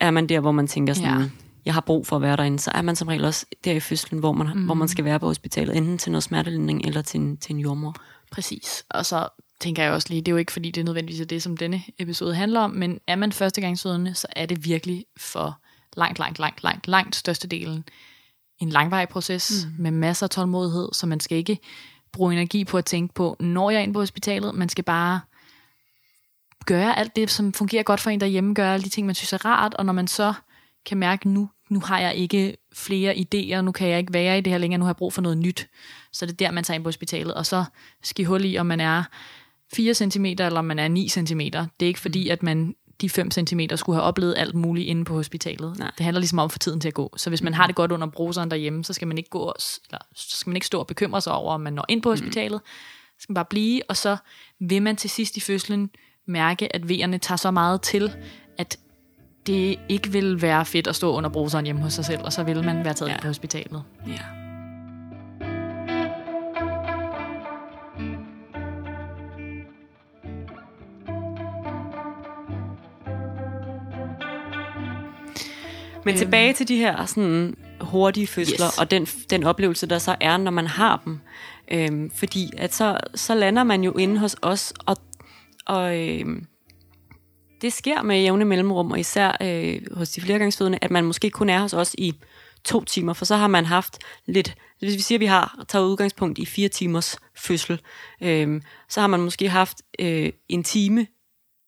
er man der, hvor man tænker sådan, ja. Jeg har brug for at være derinde, så er man som regel også der i fødslen, hvor man, mm. hvor man skal være på hospitalet, enten til noget smertelindring eller til en, til en jordmor. Præcis. Og så tænker jeg også lige, det er jo ikke fordi, det er nødvendigvis det, som denne episode handler om, men er man førstegangsfødende, så er det virkelig for langt, langt, langt, langt, langt størstedelen en langvarig proces mm. med masser af tålmodighed, så man skal ikke bruge energi på at tænke på, når jeg er inde på hospitalet, man skal bare gøre alt det, som fungerer godt for en derhjemme, gøre alle de ting, man synes er rart, og når man så kan mærke, nu, nu har jeg ikke flere idéer, nu kan jeg ikke være i det her længere, nu har jeg brug for noget nyt, så det er der, man tager ind på hospitalet, og så skal hul i, om man er 4 cm eller om man er 9 cm. Det er ikke fordi, mm. at man de 5 cm skulle have oplevet alt muligt inde på hospitalet. Nej. Det handler ligesom om få tiden til at gå. Så hvis man mm. har det godt under bruseren derhjemme, så skal man ikke gå eller, så skal man ikke stå og bekymre sig over, om man når ind på mm. hospitalet. Så skal man bare blive, og så vil man til sidst i fødslen mærke, at vejerne tager så meget til, at det ikke vil være fedt at stå under bruseren hjemme hos sig selv, og så vil man være taget ja. på hospitalet. Ja. Men øhm. tilbage til de her sådan hurtige fødsler, yes. og den, den oplevelse, der så er, når man har dem. Øhm, fordi at så, så lander man jo inde hos os, og, og øhm, det sker med jævne mellemrum, og især øh, hos de flergangsfødende, at man måske kun er hos os i to timer, for så har man haft lidt, hvis vi siger, at vi har taget udgangspunkt i fire timers fødsel, øh, så har man måske haft øh, en time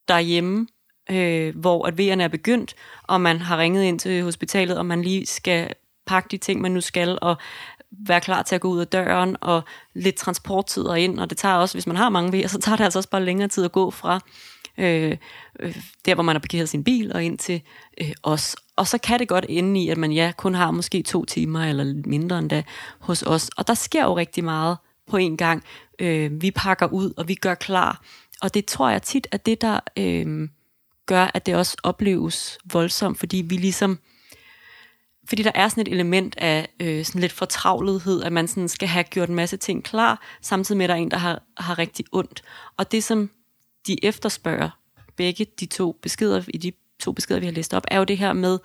derhjemme, øh, hvor at vejerne er begyndt, og man har ringet ind til hospitalet, og man lige skal pakke de ting, man nu skal, og være klar til at gå ud af døren, og lidt transporttid ind, og det tager også, hvis man har mange vejer, så tager det altså også bare længere tid at gå fra. Øh, øh, der, hvor man har parkeret sin bil, og ind til øh, os. Og så kan det godt ende i, at man ja, kun har måske to timer, eller mindre end da, hos os. Og der sker jo rigtig meget på en gang. Øh, vi pakker ud, og vi gør klar. Og det tror jeg tit er det, der øh, gør, at det også opleves voldsomt, fordi vi ligesom fordi der er sådan et element af øh, sådan lidt fortravlethed, at man sådan skal have gjort en masse ting klar, samtidig med, at der er en, der har, har rigtig ondt. Og det, som de efterspørger, begge de to beskeder, i de to beskeder, vi har læst op, er jo det her med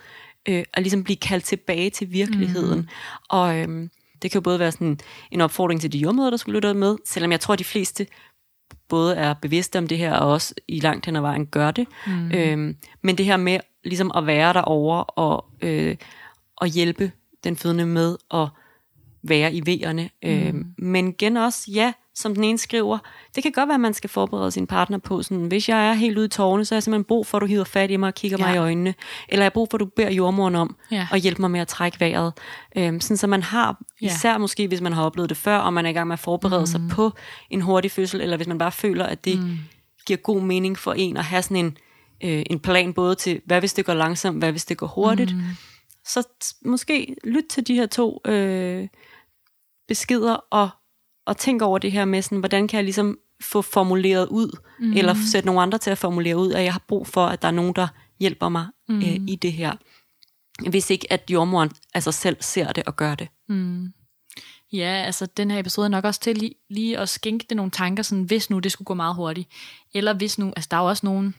øh, at ligesom blive kaldt tilbage til virkeligheden. Mm. Og øh, det kan jo både være sådan en opfordring til de jordmøder, der skulle lytte med, selvom jeg tror, at de fleste både er bevidste om det her, og også i langt hen ad vejen gør det. Mm. Øh, men det her med ligesom at være derovre og, øh, og hjælpe den fødende med at være i V'erne. Mm. Øh, men igen også, ja, som den ene skriver, det kan godt være, at man skal forberede sin partner på, sådan, hvis jeg er helt ude i tårne, så er jeg simpelthen brug for, at du hiver fat i mig og kigger ja. mig i øjnene. Eller jeg har brug for, at du beder jordmoren om ja. at hjælpe mig med at trække vejret. Øhm, sådan så man har, især ja. måske hvis man har oplevet det før, og man er i gang med at forberede mm. sig på en hurtig fødsel, eller hvis man bare føler, at det mm. giver god mening for en at have sådan en, øh, en plan både til, hvad hvis det går langsomt, hvad hvis det går hurtigt. Mm. Så måske lyt til de her to øh, beskeder og og tænke over det her med, sådan, hvordan kan jeg ligesom få formuleret ud, mm. eller sætte nogle andre til at formulere ud, at jeg har brug for, at der er nogen, der hjælper mig mm. øh, i det her. Hvis ikke, at jordmoren altså selv ser det og gør det. Mm. Ja, altså den her episode er nok også til lige, lige at skænke det nogle tanker, sådan, hvis nu det skulle gå meget hurtigt. Eller hvis nu, altså der er jo også nogle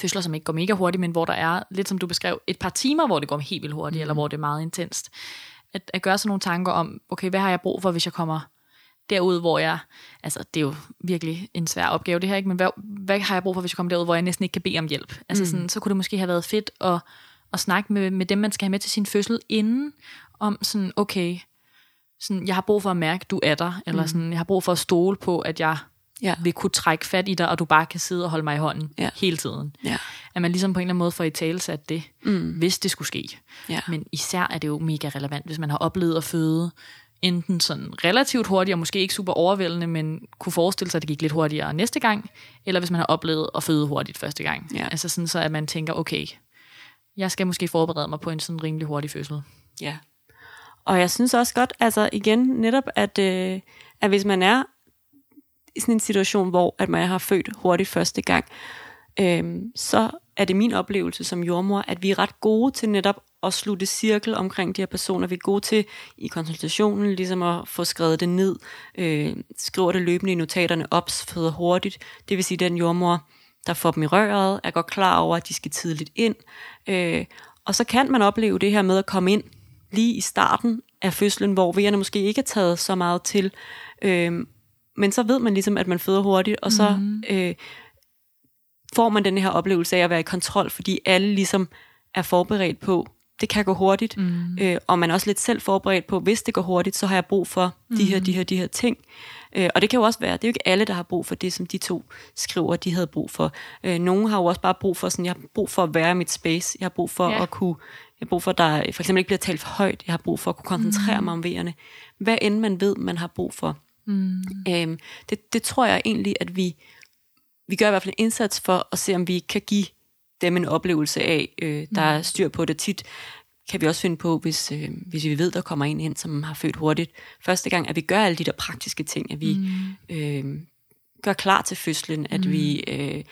fødsler, som ikke går mega hurtigt, men hvor der er, lidt som du beskrev, et par timer, hvor det går helt vildt hurtigt, mm. eller hvor det er meget intenst. At, at gøre sig nogle tanker om, okay, hvad har jeg brug for, hvis jeg kommer derud, hvor jeg, altså det er jo virkelig en svær opgave det her, ikke? men hvad, hvad har jeg brug for, hvis jeg kommer derud, hvor jeg næsten ikke kan bede om hjælp? Altså mm. sådan, så kunne det måske have været fedt at, at snakke med, med dem, man skal have med til sin fødsel inden, om sådan, okay, sådan, jeg har brug for at mærke, du er der, eller mm. sådan, jeg har brug for at stole på, at jeg ja. vil kunne trække fat i dig, og du bare kan sidde og holde mig i hånden ja. hele tiden. Ja. At man ligesom på en eller anden måde får i tale sat det, mm. hvis det skulle ske. Ja. Men især er det jo mega relevant, hvis man har oplevet at føde enten sådan relativt hurtigt, og måske ikke super overvældende, men kunne forestille sig, at det gik lidt hurtigere næste gang, eller hvis man har oplevet at føde hurtigt første gang. Ja. Altså sådan så, at man tænker, okay, jeg skal måske forberede mig på en sådan rimelig hurtig fødsel. Ja. Og jeg synes også godt, altså igen, netop at, øh, at hvis man er i sådan en situation, hvor at man har født hurtigt første gang, øh, så er det min oplevelse som jordmor, at vi er ret gode til netop at slutte cirkel omkring de her personer. Vi er gode til i konsultationen ligesom at få skrevet det ned, øh, skriver det løbende i notaterne op, føder hurtigt. Det vil sige, den jordmor, der får dem i røret, er godt klar over, at de skal tidligt ind. Øh, og så kan man opleve det her med at komme ind lige i starten af fødslen, hvor vejerne måske ikke er taget så meget til. Øh, men så ved man ligesom, at man føder hurtigt, og så mm. øh, får man den her oplevelse af at være i kontrol, fordi alle ligesom er forberedt på, det kan gå hurtigt, mm. øh, og man er også lidt selv forberedt på, hvis det går hurtigt, så har jeg brug for mm. de her, de her, de her ting. Øh, og det kan jo også være, det er jo ikke alle, der har brug for det, som de to skriver, de havde brug for. Øh, nogle har jo også bare brug for sådan, jeg har brug for at være i mit space, jeg har brug for ja. at kunne, jeg har brug for, at der for eksempel ikke bliver talt for højt, jeg har brug for at kunne koncentrere mm. mig om vejerne. Hvad end man ved, man har brug for. Mm. Øh, det, det tror jeg egentlig, at vi, vi gør i hvert fald en indsats for at se, om vi kan give dem en oplevelse af, øh, der er styr på det tit, kan vi også finde på, hvis, øh, hvis vi ved, der kommer en ind, som har født hurtigt. Første gang, at vi gør alle de der praktiske ting, at vi mm. øh, gør klar til fødslen, at mm. vi øh,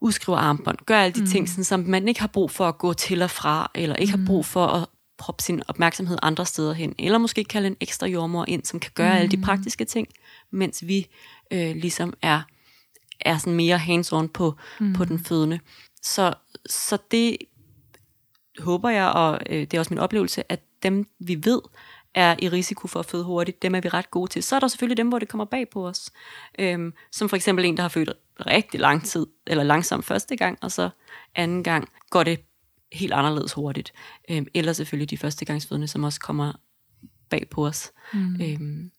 udskriver armbånd, gør alle de mm. ting, sådan, som man ikke har brug for at gå til og fra, eller ikke mm. har brug for at proppe sin opmærksomhed andre steder hen, eller måske kalde en ekstra jordmor ind, som kan gøre mm. alle de praktiske ting, mens vi øh, ligesom er, er sådan mere hands-on på, mm. på den fødende. Så, så det håber jeg, og øh, det er også min oplevelse, at dem vi ved er i risiko for at føde hurtigt, dem er vi ret gode til. Så er der selvfølgelig dem, hvor det kommer bag på os. Øhm, som for eksempel en, der har født rigtig lang tid, eller langsomt første gang, og så anden gang går det helt anderledes hurtigt. Øhm, eller selvfølgelig de første gangsfødende, som også kommer bag på os. Mm. Øhm,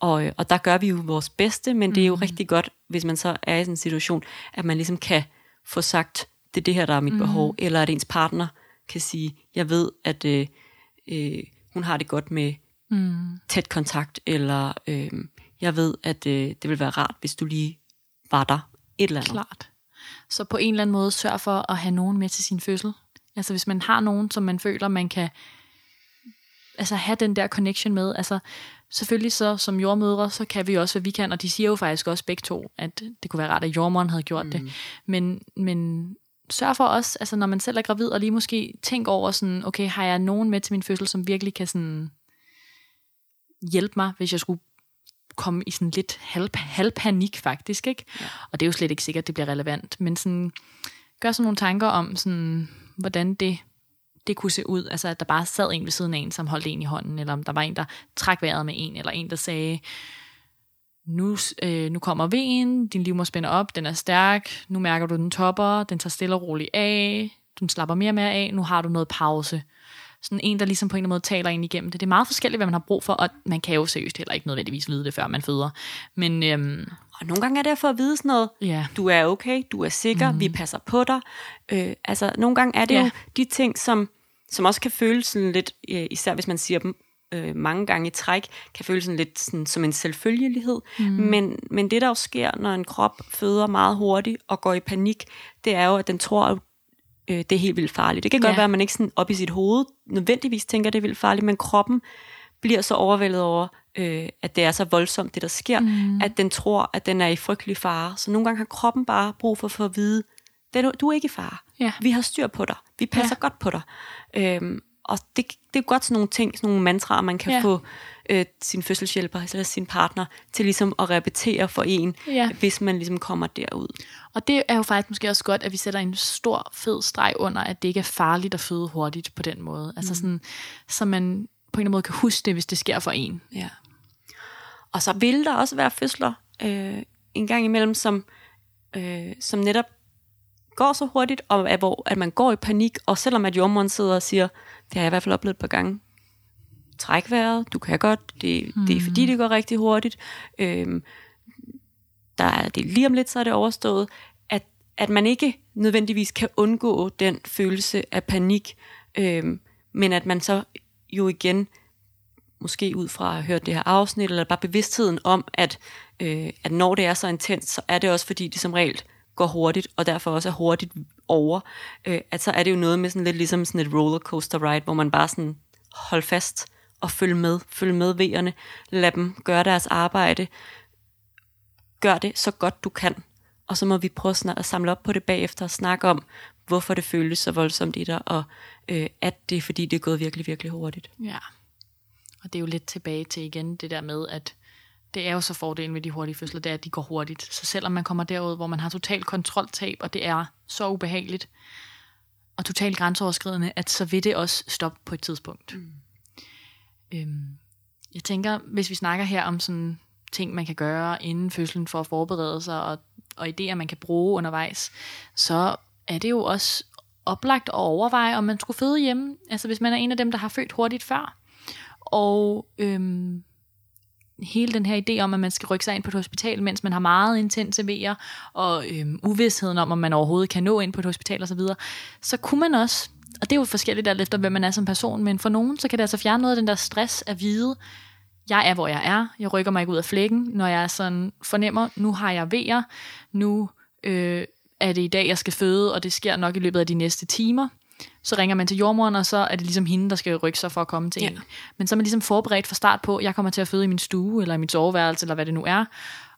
og, og der gør vi jo vores bedste, men det er jo mm. rigtig godt, hvis man så er i sådan en situation, at man ligesom kan få sagt det er det her, der er mit mm. behov, eller at ens partner kan sige, jeg ved, at øh, øh, hun har det godt med mm. tæt kontakt, eller øh, jeg ved, at øh, det vil være rart, hvis du lige var der et eller andet. Klart. Så på en eller anden måde sørg for at have nogen med til sin fødsel. Altså hvis man har nogen, som man føler, man kan altså have den der connection med. Altså selvfølgelig så som jordmødre, så kan vi også, hvad vi kan, og de siger jo faktisk også begge to, at det kunne være rart, at jordmoren havde gjort mm. det. Men, men sørg for også, altså når man selv er gravid, og lige måske tænk over sådan, okay, har jeg nogen med til min fødsel, som virkelig kan sådan hjælpe mig, hvis jeg skulle komme i sådan lidt halv, panik faktisk, ikke? Ja. Og det er jo slet ikke sikkert, det bliver relevant, men sådan, gør sådan nogle tanker om, sådan, hvordan det, det kunne se ud. Altså, at der bare sad en ved siden af en, som holdt en i hånden, eller om der var en, der trak vejret med en, eller en, der sagde, nu, øh, nu kommer vejen, din livmor spænder op, den er stærk, nu mærker du, den topper, den tager stille og roligt af, du slapper mere og mere af, nu har du noget pause sådan en, der ligesom på en eller anden måde taler ind igennem det. Det er meget forskelligt, hvad man har brug for, og man kan jo seriøst heller ikke nødvendigvis vide det, før man føder. Men, øhm, og nogle gange er det for at vide sådan noget, ja. du er okay, du er sikker, mm. vi passer på dig. Øh, altså, nogle gange er det ja. jo de ting, som, som også kan føles sådan lidt, øh, især hvis man siger dem øh, mange gange i træk, kan føles sådan lidt sådan, som en selvfølgelighed. Mm. Men, men det, der jo sker, når en krop føder meget hurtigt og går i panik, det er jo, at den tror, øh, det er helt vildt farligt. Det kan ja. godt være, at man ikke sådan op i sit hoved nødvendigvis tænker, det er vildt farligt, men kroppen bliver så overvældet over, øh, at det er så voldsomt, det der sker, mm. at den tror, at den er i frygtelig fare. Så nogle gange har kroppen bare brug for, for at vide, du er ikke i fare. Ja. Vi har styr på dig. Vi passer ja. godt på dig. Øhm, og det, det er godt sådan nogle ting, sådan nogle mantraer, man kan ja. få øh, sin fødselshjælper eller sin partner til ligesom at repetere for en, ja. hvis man ligesom kommer derud. Og det er jo faktisk måske også godt, at vi sætter en stor fed streg under, at det ikke er farligt at føde hurtigt på den måde. Altså mm. sådan, så man på en eller anden måde kan huske det, hvis det sker for en. Ja. Og så vil der også være fødsler øh, en gang imellem, som, øh, som netop går så hurtigt, og at, hvor at man går i panik, og selvom at jordmoren sidder og siger, det har jeg i hvert fald oplevet et par gange, træk vejret, du kan godt, det, mm. det er fordi, det går rigtig hurtigt, øhm, der er, det er lige om lidt, så er det overstået, at, at man ikke nødvendigvis kan undgå den følelse af panik, øhm, men at man så jo igen, måske ud fra at have hørt det her afsnit, eller bare bevidstheden om, at, øh, at når det er så intens, så er det også fordi, det som regel går hurtigt, og derfor også er hurtigt over, øh, at så er det jo noget med sådan lidt ligesom sådan et rollercoaster ride, hvor man bare sådan hold fast og følg med, følg med vejerne, lad dem gøre deres arbejde, gør det så godt du kan, og så må vi prøve at samle op på det bagefter og snakke om, hvorfor det føles så voldsomt i dig, og øh, at det er fordi, det er gået virkelig, virkelig hurtigt. Ja, og det er jo lidt tilbage til igen det der med, at det er jo så fordelen ved de hurtige fødsler, det er, at de går hurtigt. Så selvom man kommer derud, hvor man har total kontroltab, og det er så ubehageligt, og totalt grænseoverskridende, at så vil det også stoppe på et tidspunkt. Mm. Øhm, jeg tænker, hvis vi snakker her om sådan ting, man kan gøre inden fødslen for at forberede sig, og, og idéer, man kan bruge undervejs, så er det jo også oplagt at overveje, om man skulle føde hjemme. Altså hvis man er en af dem, der har født hurtigt før. Og øhm, hele den her idé om, at man skal rykke sig ind på et hospital, mens man har meget intense vejer, og øhm, uvidsheden om, om man overhovedet kan nå ind på et hospital osv., så, så kunne man også, og det er jo forskelligt alt efter, hvem man er som person, men for nogen, så kan det altså fjerne noget af den der stress at vide, jeg er, hvor jeg er, jeg rykker mig ikke ud af flækken, når jeg sådan fornemmer, nu har jeg vejer, nu øh, er det i dag, jeg skal føde, og det sker nok i løbet af de næste timer, så ringer man til jordmoren, og så er det ligesom hende, der skal rykke sig for at komme til ja. en. Men så er man ligesom forberedt fra start på, jeg kommer til at føde i min stue, eller i mit soveværelse, eller hvad det nu er.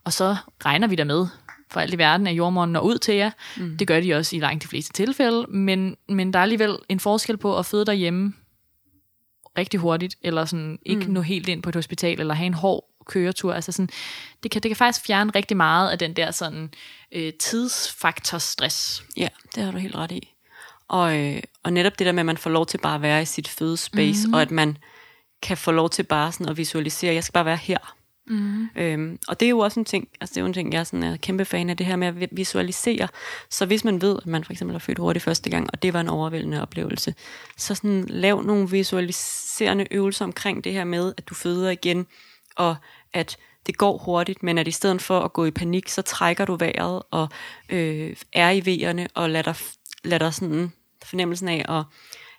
Og så regner vi der med, for alt i verden, at jordmoren når ud til jer. Mm. Det gør de også i langt de fleste tilfælde, men, men der er alligevel en forskel på at føde derhjemme rigtig hurtigt, eller sådan ikke mm. nå helt ind på et hospital, eller have en hård køretur. Altså sådan, det, kan, det kan faktisk fjerne rigtig meget af den der sådan, øh, tidsfaktor stress. Ja, det har du helt ret i. Og, øh, og netop det der med, at man får lov til bare at være i sit fødespace, mm-hmm. og at man kan få lov til bare sådan at visualisere, at jeg skal bare være her. Mm. Øhm, og det er jo også en ting, altså det er jo en ting, jeg er, sådan, er kæmpe fan af, det her med at visualisere. Så hvis man ved, at man for eksempel har født hurtigt første gang, og det var en overvældende oplevelse, så sådan lav nogle visualiserende øvelser omkring det her med, at du føder igen, og at det går hurtigt, men at i stedet for at gå i panik, så trækker du vejret og øh, er i vejerne og lader dig lader dig sådan fornemmelsen af at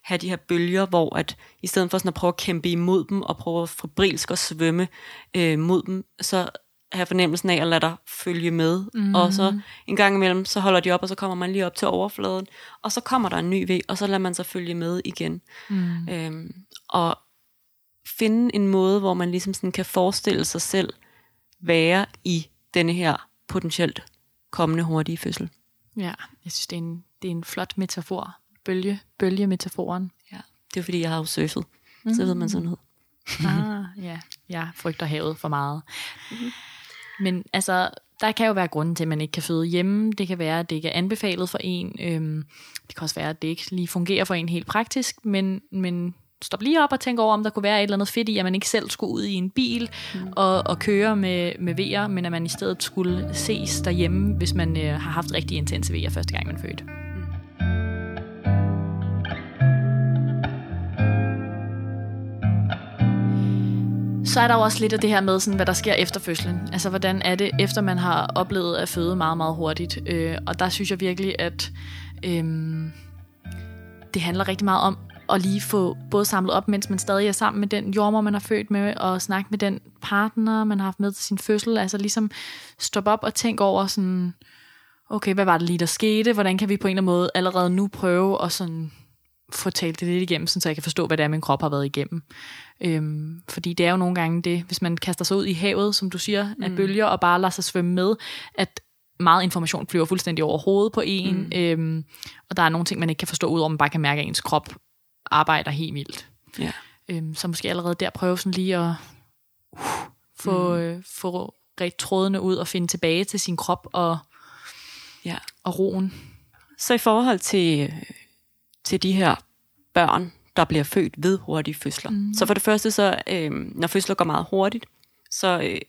have de her bølger, hvor at i stedet for sådan at prøve at kæmpe imod dem, og prøve at fabrilsk at svømme øh, mod dem, så have fornemmelsen af at lade dig følge med. Mm. Og så en gang imellem, så holder de op, og så kommer man lige op til overfladen, og så kommer der en ny ved, og så lader man sig følge med igen. Mm. Øhm, og finde en måde, hvor man ligesom sådan kan forestille sig selv være i denne her potentielt kommende hurtige fødsel. Ja, jeg synes, det er en, det er en flot metafor. Bølge, bølgemetaforen. Ja, det er fordi, jeg har jo surfet. Mm. Så ved man sådan noget. ah, ja, jeg frygter havet for meget. Mm-hmm. Men altså, der kan jo være grunden til, at man ikke kan føde hjemme. Det kan være, at det ikke er anbefalet for en. Øhm, det kan også være, at det ikke lige fungerer for en helt praktisk, men, men stop lige op og tænk over, om der kunne være et eller andet fedt i, at man ikke selv skulle ud i en bil mm. og, og køre med, med vejer, men at man i stedet skulle ses derhjemme, hvis man øh, har haft rigtig intense vejer første gang, man fødte. Så er der jo også lidt af det her med, sådan, hvad der sker efter fødslen. Altså, hvordan er det, efter man har oplevet at føde meget, meget hurtigt. Øh, og der synes jeg virkelig, at øh, det handler rigtig meget om at lige få både samlet op, mens man stadig er sammen med den jordmor, man har født med, og snakke med den partner, man har haft med til sin fødsel. Altså ligesom stoppe op og tænke over sådan, okay, hvad var det lige, der skete? Hvordan kan vi på en eller anden måde allerede nu prøve at sådan få talt det lidt igennem, så jeg kan forstå, hvad det er, min krop har været igennem. Øhm, fordi det er jo nogle gange det, hvis man kaster sig ud i havet, som du siger, mm. af bølger, og bare lader sig svømme med, at meget information flyver fuldstændig over hovedet på en, mm. øhm, og der er nogle ting, man ikke kan forstå, udover man bare kan mærke, at ens krop arbejder helt vildt. Ja. Øhm, så måske allerede der prøve sådan lige at uh, få, mm. øh, få trådene ud og finde tilbage til sin krop og, ja. og roen. Så i forhold til, til de her børn, der bliver født ved hurtige fødsler. Mm. Så for det første, så, øh, når fødsler går meget hurtigt, så øh,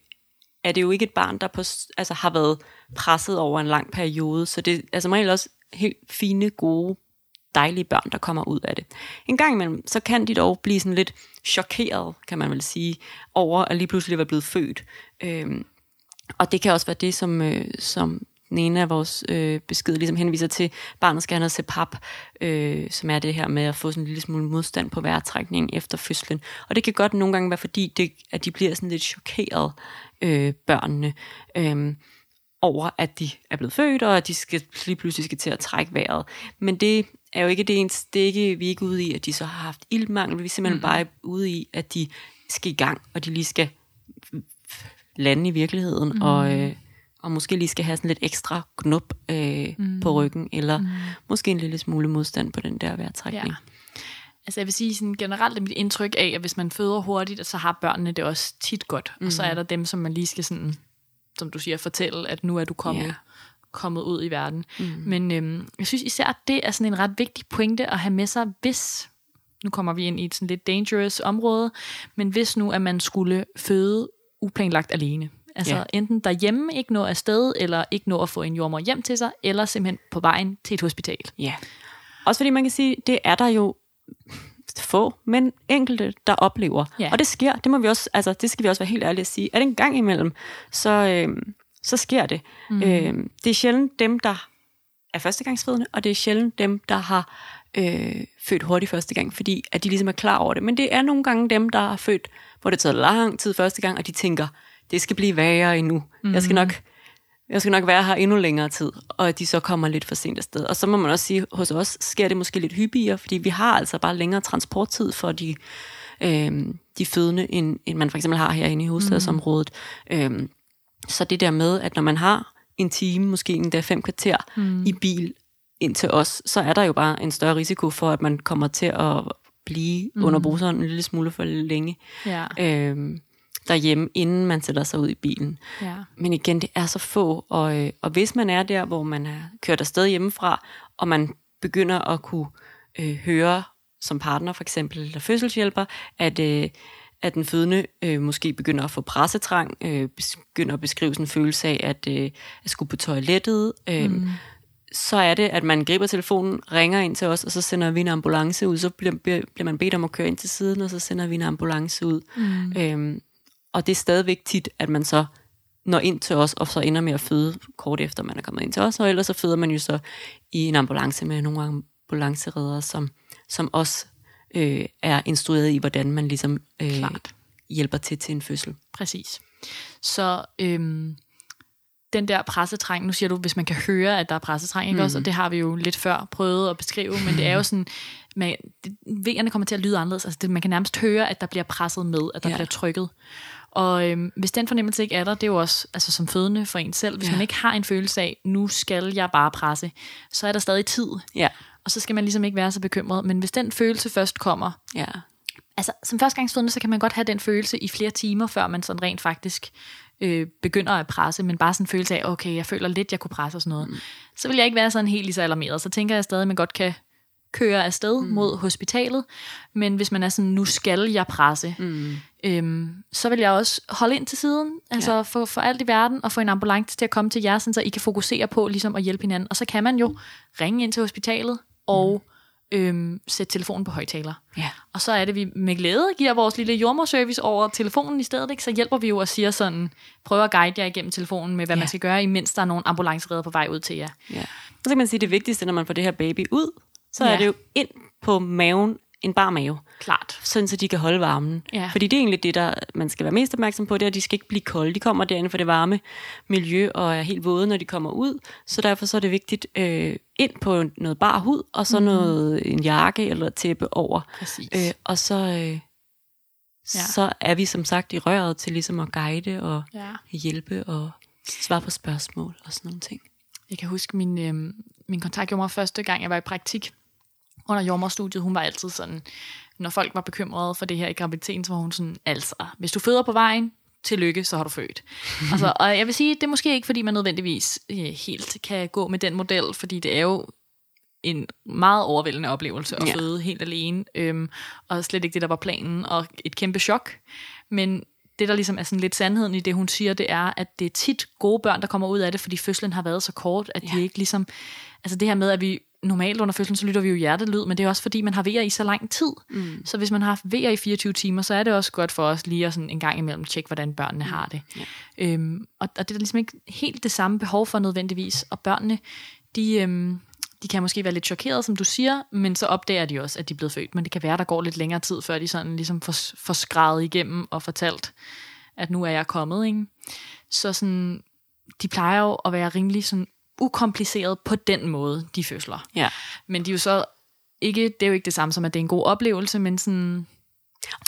er det jo ikke et barn, der på, altså, har været presset over en lang periode. Så det er altså meget også helt fine, gode, dejlige børn, der kommer ud af det. En gang imellem, så kan de dog blive sådan lidt chokeret, kan man vel sige, over at lige pludselig være blevet født. Øh, og det kan også være det, som, øh, som den ene af vores øh, beskeder ligesom henviser til, barnet skal have noget CPAP, øh, som er det her med at få sådan en lille smule modstand på vejrtrækningen efter fødslen. Og det kan godt nogle gange være fordi, det, at de bliver sådan lidt chokeret, øh, børnene, øh, over at de er blevet født, og at de skal, lige pludselig skal til at trække vejret. Men det er jo ikke det eneste, det er ikke, vi er ikke ude i, at de så har haft ildmangel, vi er simpelthen mm. bare ude i, at de skal i gang, og de lige skal lande i virkeligheden, mm. og, øh, og måske lige skal have sådan lidt ekstra knup øh, mm. på ryggen, eller mm. måske en lille smule modstand på den der vejrtrækning. Ja. Altså jeg vil sige sådan generelt er mit indtryk af, at hvis man føder hurtigt, så har børnene det også tit godt. Mm. Og så er der dem, som man lige skal sådan, som du siger, fortælle, at nu er du kommet, yeah. kommet ud i verden. Mm. Men øhm, jeg synes især, det er sådan en ret vigtig pointe at have med sig, hvis, nu kommer vi ind i et sådan lidt dangerous område, men hvis nu, at man skulle føde uplanlagt alene. Altså ja. enten derhjemme ikke nå afsted, eller ikke nå at få en jordmor hjem til sig, eller simpelthen på vejen til et hospital. Ja. Også fordi man kan sige, det er der jo få, men enkelte, der oplever. Ja. Og det sker, det må vi også, altså det skal vi også være helt ærlige at sige, at en gang imellem, så, øh, så sker det. Mm. Øh, det er sjældent dem, der er førstegangsfødende, og det er sjældent dem, der har øh, født hurtigt første gang, fordi at de ligesom er klar over det. Men det er nogle gange dem, der har født, hvor det tager lang tid første gang, og de tænker, det skal blive værre endnu. Mm. Jeg skal nok jeg skal nok være her endnu længere tid, og at de så kommer lidt for sent afsted. Og så må man også sige, hos os sker det måske lidt hyppigere, fordi vi har altså bare længere transporttid for de, øh, de fødende, end, end man for eksempel har herinde i hovedstadsområdet. Mm. Øh, så det der med, at når man har en time, måske endda fem kvarter mm. i bil ind til os, så er der jo bare en større risiko for, at man kommer til at blive mm. under bruseren en lille smule for længe. Ja. Øh, derhjemme, inden man sætter sig ud i bilen. Ja. Men igen, det er så få, og, øh, og hvis man er der, hvor man er kørt afsted hjemmefra, og man begynder at kunne øh, høre som partner for eksempel, eller fødselshjælper, at, øh, at den fødende øh, måske begynder at få pressetrang, øh, begynder at beskrive sådan en følelse af at, øh, at skulle på toilettet, øh, mm. så er det, at man griber telefonen, ringer ind til os, og så sender vi en ambulance ud. Så bliver, bliver man bedt om at køre ind til siden, og så sender vi en ambulance ud. Mm. Øh, og det er stadigvæk tit, at man så når ind til os, og så ender med at føde kort efter, man er kommet ind til os, og ellers så føder man jo så i en ambulance med nogle ambulanceredere, som, som også øh, er instrueret i, hvordan man ligesom øh, Klart. hjælper til til en fødsel. Præcis. Så øhm, den der pressetræng, nu siger du, hvis man kan høre, at der er pressetræng, ikke mm. også? Og det har vi jo lidt før prøvet at beskrive, men det er jo sådan, man, det, kommer til at lyde anderledes. Altså det, man kan nærmest høre, at der bliver presset med, at der ja. bliver trykket. Og øhm, hvis den fornemmelse ikke er der, det er jo også altså, som fødende for en selv. Hvis Ja. man ikke har en følelse af, nu skal jeg bare presse, så er der stadig tid. Ja, Og så skal man ligesom ikke være så bekymret. Men hvis den følelse først kommer, ja, altså som førstegangsfødende, så kan man godt have den følelse i flere timer, før man sådan rent faktisk øh, begynder at presse, men bare sådan en følelse af, okay, jeg føler lidt, jeg kunne presse og sådan noget. Mm. Så vil jeg ikke være sådan helt lige så alarmeret. Så tænker jeg stadig, at man godt kan køre afsted mm. mod hospitalet, men hvis man er sådan, nu skal jeg presse, mm. øhm, så vil jeg også holde ind til siden, altså ja. for, for alt i verden, og få en ambulance til at komme til jer, sådan, så I kan fokusere på ligesom at hjælpe hinanden. Og så kan man jo ringe ind til hospitalet og mm. øhm, sætte telefonen på højtaler. ja. Og så er det, vi med glæde giver vores lille jordmorservice over telefonen i stedet. Ikke? Så hjælper vi jo og siger sådan, prøver at guide jer igennem telefonen med, hvad Ja. man skal gøre, imens der er nogle ambulanceredder på vej ud til jer. Ja. Så kan man sige, at det vigtigste, når man får det her baby ud, så ja. Er det jo ind på maven, en bar mave, Klart. sådan så de kan holde varmen. Ja. Fordi det er egentlig det, der man skal være mest opmærksom på, det er, at de skal ikke blive kolde. De kommer derinde for det varme miljø og er helt våde, når de kommer ud. Så derfor så er det vigtigt øh, ind på noget bar hud, og så mm. noget, en jakke eller tæppe over. Præcis. Øh, og så, øh, ja. så er vi som sagt i røret til ligesom at guide og Ja. hjælpe og svare på spørgsmål og sådan nogle ting. Jeg kan huske, min, øh, min kontaktjordmor første gang, jeg var i praktik under jordmorstudiet, hun var altid sådan, når folk var bekymrede for det her i graviditeten, så var hun sådan, altså, hvis du føder på vejen, tillykke, så har du født. altså, og jeg vil sige, det er måske ikke, fordi man nødvendigvis øh, helt kan gå med den model, fordi det er jo en meget overvældende oplevelse at Ja. føde helt alene, øhm, og slet ikke det, der var planen, og et kæmpe chok. Men det, der ligesom er sådan lidt sandheden i det, hun siger, det er, at det er tit gode børn, der kommer ud af det, fordi fødslen har været så kort, at. Ja. de ikke ligesom... Altså det her med, at vi normalt under fødslen, så lytter vi jo hjertelyd, men det er også fordi, man har vejer i så lang tid. Mm. Så hvis man har haft vejer i 24 timer, så er det også godt for os lige at sådan en gang imellem tjekke, hvordan børnene mm. har det. Ja. Øhm, og, og det er ligesom ikke helt det samme behov for nødvendigvis. Og børnene, de, øhm, de kan måske være lidt chokeret, som du siger, men så opdager de også, at de er blevet født. Men det kan være, der går lidt længere tid, før de sådan ligesom får, får skrevet igennem og fortalt, at nu er jeg kommet. Ikke? Så sådan, de plejer jo at være rimelig sådan ukompliceret på den måde, de fødsler. Ja. Men de er jo så ikke, det er jo ikke det samme som, at det er en god oplevelse, men sådan,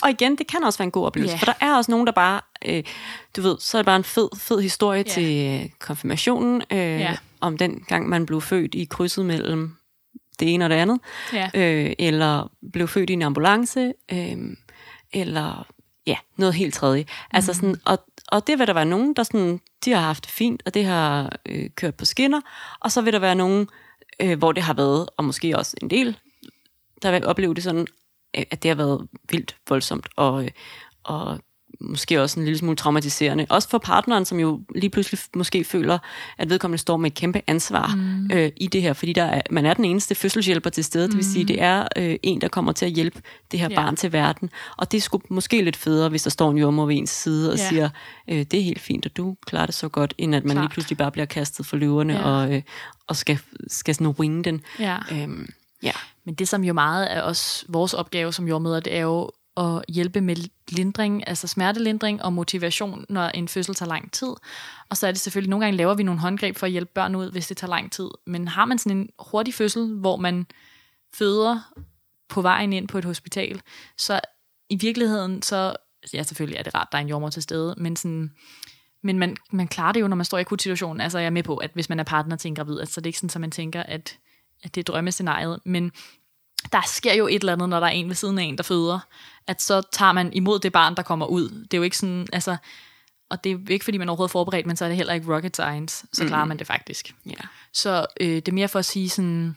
Og igen, det kan også være en god oplevelse, Ja. for der er også nogen, der bare, øh, du ved, så er det bare en fed, fed historie Ja. til konfirmationen, øh, Ja. om den gang, man blev født i krydset mellem det ene og det andet, ja, øh, eller blev født i en ambulance, øh, eller ja, noget helt tredje. Altså sådan, og, og det vil der være nogen, der sådan, de har haft det fint, og det har øh, kørt på skinner, og så vil der være nogen, øh, hvor det har været, og måske også en del, der vil opleve det sådan, øh, at det har været vildt voldsomt, og, øh, og måske også en lille smule traumatiserende. Også for partneren, som jo lige pludselig måske føler, at vedkommende står med et kæmpe ansvar mm. øh, i det her, fordi der er, man er den eneste fødselshjælper til stede, mm. det vil sige, det er øh, en, der kommer til at hjælpe det her Ja. barn til verden. Og det er sgu måske lidt federe, hvis der står en jordmor ved ens side og Ja. siger, øh, det er helt fint, og du klarer det så godt, end at man Klart. lige pludselig bare bliver kastet for løverne Ja. og, øh, og skal, skal sådan winge den. ja. Øhm, ja. Men det, som jo meget er også vores opgave som jordmøder, det er jo at hjælpe med lindring, altså smertelindring og motivation, når en fødsel tager lang tid. Og så er det selvfølgelig, nogle gange laver vi nogle håndgreb for at hjælpe børn ud, hvis det tager lang tid. Men har man sådan en hurtig fødsel, hvor man føder på vejen ind på et hospital, så i virkeligheden, så ja, selvfølgelig er det rart, der er en jordmor til stede, men sådan, men man, man klarer det jo, når man står i akut situation. Altså jeg er med på, at hvis man er partner til en gravid, altså det er ikke sådan, at man tænker, at, at det er drømmescenariet, men der sker jo et eller andet, når der er en ved siden af en, der føder, at så tager man imod det barn, der kommer ud. Det er jo ikke sådan, altså, og det er jo ikke, fordi man er overhovedet forberedt, men så er det heller ikke rocket science, så klarer man det faktisk. ja. Så øh, det er mere for at sige sådan,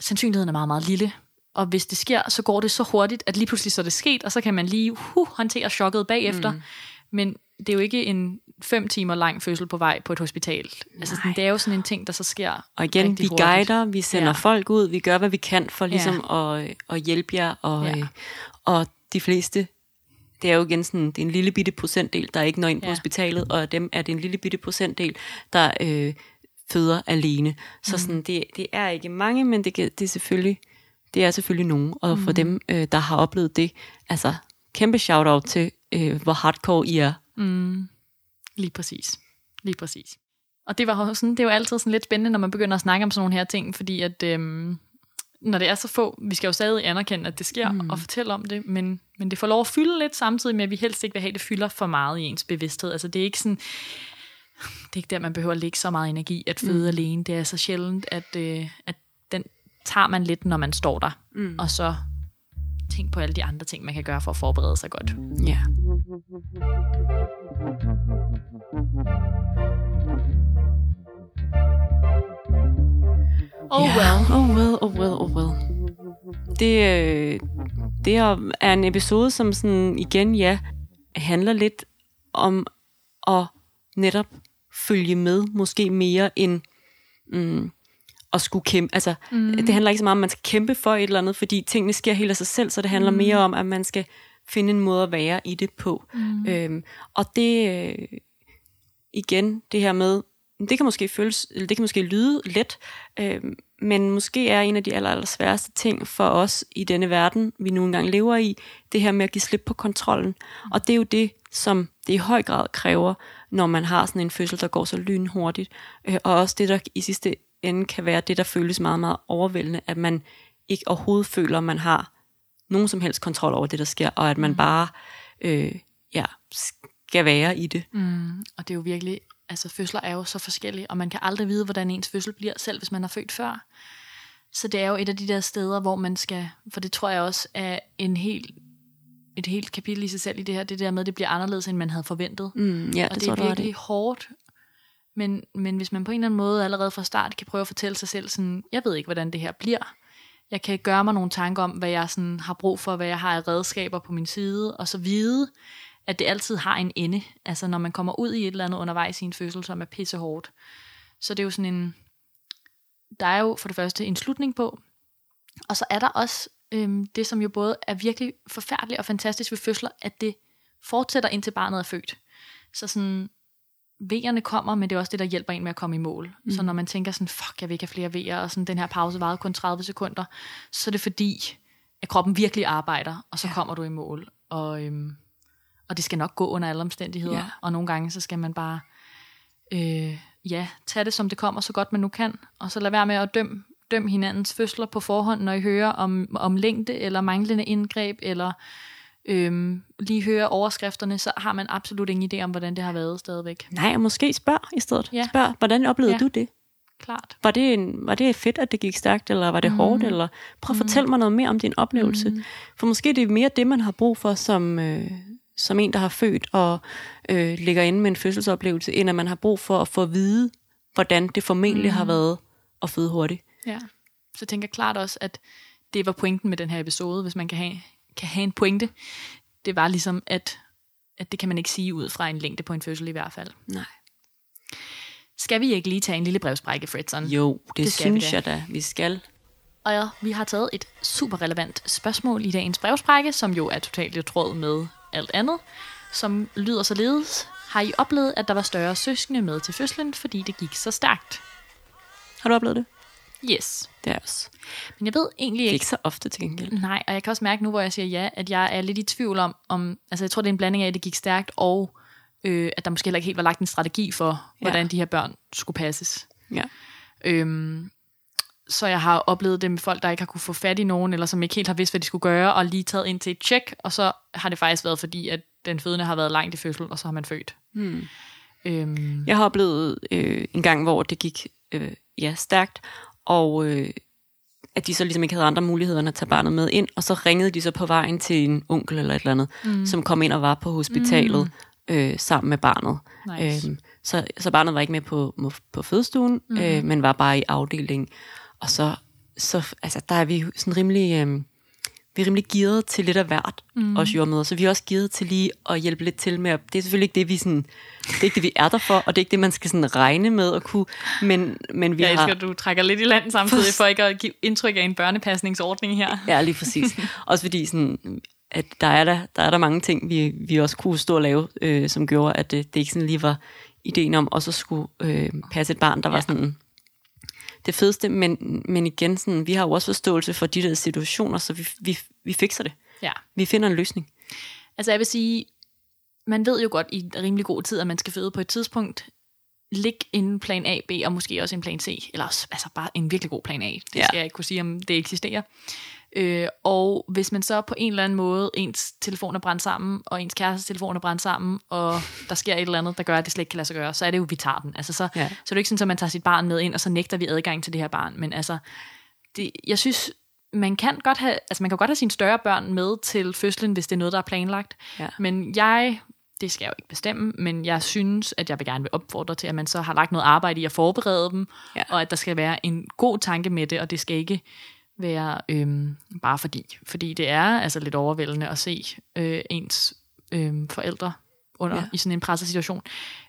sandsynligheden er meget, meget lille, og hvis det sker, så går det så hurtigt, at lige pludselig så er det sket, og så kan man lige uh, håndtere chokket bagefter. Mm. Men det er jo ikke en fem timer lang fødsel på vej på et hospital. Altså, sådan, det er jo sådan en ting, der så sker Og igen, vi hurtigt. guider, vi sender Ja. folk ud, vi gør, hvad vi kan for ligesom ja. at, at hjælpe jer, og, Ja. og de fleste det er jo igen sådan, det er en lille bitte procentdel, der ikke når ind på Ja. hospitalet, og af dem er det en lille bitte procentdel, der øh, føder alene. Så Mhm. sådan, det, det er ikke mange, men det, det er selvfølgelig det er selvfølgelig nogen, og for dem, øh, der har oplevet det, altså kæmpe shout-out til, øh, hvor hardcore I er. Mm, lige præcis. Lige præcis. Og det, var sådan, det er jo altid sådan lidt spændende, når man begynder at snakke om sådan nogle her ting, fordi at, øhm, når det er så få, vi skal jo stadig anerkende, at det sker, mm. og fortælle om det, men, men det får lov at fylde lidt samtidig med, at vi helst ikke vil have, at det fylder for meget i ens bevidsthed. Altså det er ikke sådan, det er ikke der, man behøver at lægge så meget energi at føde mm. alene. Det er så sjældent, at, øh, at den tager man lidt, når man står der. Mm. Og så tænk på alle de andre ting, man kan gøre for at forberede sig godt. Ja. Oh Ja. well. Oh well, oh well, oh well. Det, øh, det er er en episode, som sådan igen, ja, handler lidt om at netop følge med, måske mere end mm, at skulle kæmpe. Altså, mm. det handler ikke så meget om, at man skal kæmpe for et eller andet, fordi tingene sker helt af sig selv, så det handler mm. mere om, at man skal finde en måde at være i det på. Mm. Øhm, og det, øh, igen, det her med, det kan måske føles, eller det kan måske lyde let, øh, men måske er en af de aller, aller sværeste ting for os i denne verden, vi nu engang lever i, det her med at give slip på kontrollen. Og det er jo det, som det i høj grad kræver, når man har sådan en fødsel, der går så lynhurtigt. Øh, og også det, der i sidste ende kan være det, der føles meget, meget overvældende, at man ikke overhovedet føler, at man har nogen som helst kontrol over det, der sker, og at man bare øh, ja, skal være i det. Mm, og det er jo virkelig, altså fødsler er jo så forskellige, og man kan aldrig vide, hvordan ens fødsel bliver, selv hvis man har født før. Så det er jo et af de der steder, hvor man skal, for det tror jeg også er en helt, et helt kapitel i sig selv i det her, det der med, at det bliver anderledes, end man havde forventet. Mm, ja, og det, det er virkelig hårdt. Men, men hvis man på en eller anden måde allerede fra start kan prøve at fortælle sig selv sådan, jeg ved ikke, hvordan det her bliver. Jeg kan gøre mig nogle tanker om, hvad jeg sådan har brug for, hvad jeg har af redskaber på min side, og så vide, at det altid har en ende. Altså når man kommer ud i et eller andet undervejs i en fødsel, som er pissehårdt. Så det er jo sådan en, der er jo for det første en slutning på, og så er der også øhm, det, som jo både er virkelig forfærdeligt og fantastisk ved fødsler, at det fortsætter indtil barnet er født. Så sådan, V'erne kommer, men det er også det, der hjælper en med at komme i mål. Mm. Så når man tænker sådan, fuck, jeg vil ikke have flere V'er, og sådan, den her pause varede kun 30 sekunder, så er det fordi, at kroppen virkelig arbejder, og så ja. kommer du i mål. Og, øhm, og det skal nok gå under alle omstændigheder. Ja. Og nogle gange, så skal man bare, øh, ja, tage det, som det kommer, så godt man nu kan. Og så lad være med at dømme døm hinandens fødsler på forhånd, når I hører om, om længde, eller manglende indgreb, eller øhm, lige høre overskrifterne, så har man absolut ingen idé om, hvordan det har været stadigvæk. Nej, og måske spørg i stedet. Ja. Spørg, hvordan oplevede Ja. du det? Klart. Var det, en, var det fedt, at det gik stærkt, eller var det mm. hårdt? Eller prøv at fortælle mig noget mere om din oplevelse. Mm. For måske det er mere det, man har brug for som, øh, som en, der har født og øh, ligger inde med en fødselsoplevelse, end at man har brug for at få at vide, hvordan det formentlig mm. har været at føde hurtigt. Ja. Så jeg tænker klart også, at det var pointen med den her episode, hvis man kan have, kan have en pointe. Det var ligesom, at, at det kan man ikke sige ud fra en længde på en fødsel i hvert fald. Nej. Skal vi ikke lige tage en lille brevsprække, Fredson? Jo, det, Det vi synes da. jeg da, vi skal. Og ja, vi har taget et super relevant spørgsmål i dagens brevsprække, som jo er totalt i tråd med alt andet, som lyder således. Har I oplevet, at der var større søskende med til fødslen, fordi det gik så stærkt? Har du oplevet det? Yes. Det er også. Men jeg ved egentlig Det er ikke, ikke så ofte til gengæld. Nej, og jeg kan også mærke nu, hvor jeg siger ja, at jeg er lidt i tvivl om, om altså jeg tror, det er en blanding af, at det gik stærkt, og øh, at der måske heller ikke helt var lagt en strategi for, Ja. hvordan de her børn skulle passes. Ja. Øhm, så jeg har oplevet det med folk, der ikke har kunne få fat i nogen, eller som ikke helt har vidst, hvad de skulle gøre, og lige taget ind til et tjek, og så har det faktisk været fordi, at den fødende har været langt i fødsel, og så har man født. Hmm. Øhm, Jeg har oplevet øh, en gang, hvor det gik øh, ja, stærkt, og øh, at de så ligesom ikke havde andre muligheder end at tage barnet med ind, og så ringede de så på vejen til en onkel eller et eller andet, mm. som kom ind og var på hospitalet mm. øh, sammen med barnet. Nice. Øhm, så, så barnet var ikke med på, på, fødestuen, mm. øh, men var bare i afdelingen. Og så, så altså, der er vi sådan rimelig... Øh, vi er rimelig gearet til lidt af hvert, mm. os jordmøder, så vi er også gearet til lige at hjælpe lidt til med, at det er selvfølgelig ikke det, vi sådan, det er ikke det, vi er der for, og det er ikke det, man skal sådan regne med at kunne, men, men vi jeg har... elsker, du trækker lidt i land samtidig, for ikke at give indtryk af en børnepasningsordning her. Ja, lige præcis. Også fordi sådan, at der er der, der er der mange ting, vi, vi også kunne stå og lave, øh, som gjorde, at det, det ikke sådan lige var ideen om også at skulle øh, passe et barn, der var Ja. sådan det fedeste, men, men igen, sådan, vi har jo også forståelse for de der situationer, så vi, vi, vi fikser det. Ja. Vi finder en løsning. Altså jeg vil sige, man ved jo godt i rimelig god tid, at man skal føde på et tidspunkt. Læg en plan A, B og måske også en plan C. Eller også, altså bare en virkelig god plan A. Det Ja. skal jeg ikke kunne sige, om det eksisterer. Øh, og hvis man så på en eller anden måde, ens telefon er brændt sammen, og ens kærestes telefon er brændt sammen, og der sker et eller andet, der gør, at det slet ikke kan lade sig gøre, så er det jo, vi tager den. Altså så, Ja. så er det ikke sådan, at man tager sit barn med ind, og så nægter vi adgang til det her barn. Men altså, det, jeg synes, man kan godt have, altså man kan godt have sine større børn med til fødslen, hvis det er noget, der er planlagt. Ja. Men jeg, det skal jeg jo ikke bestemme, men jeg synes, at jeg vil gerne vil opfordre til, at man så har lagt noget arbejde i at forberede dem, Ja. og at der skal være en god tanke med det, og det skal ikke være øhm, bare fordi. Fordi det er altså lidt overvældende at se øh, ens øh, forældre under Ja. i sådan en presset situation.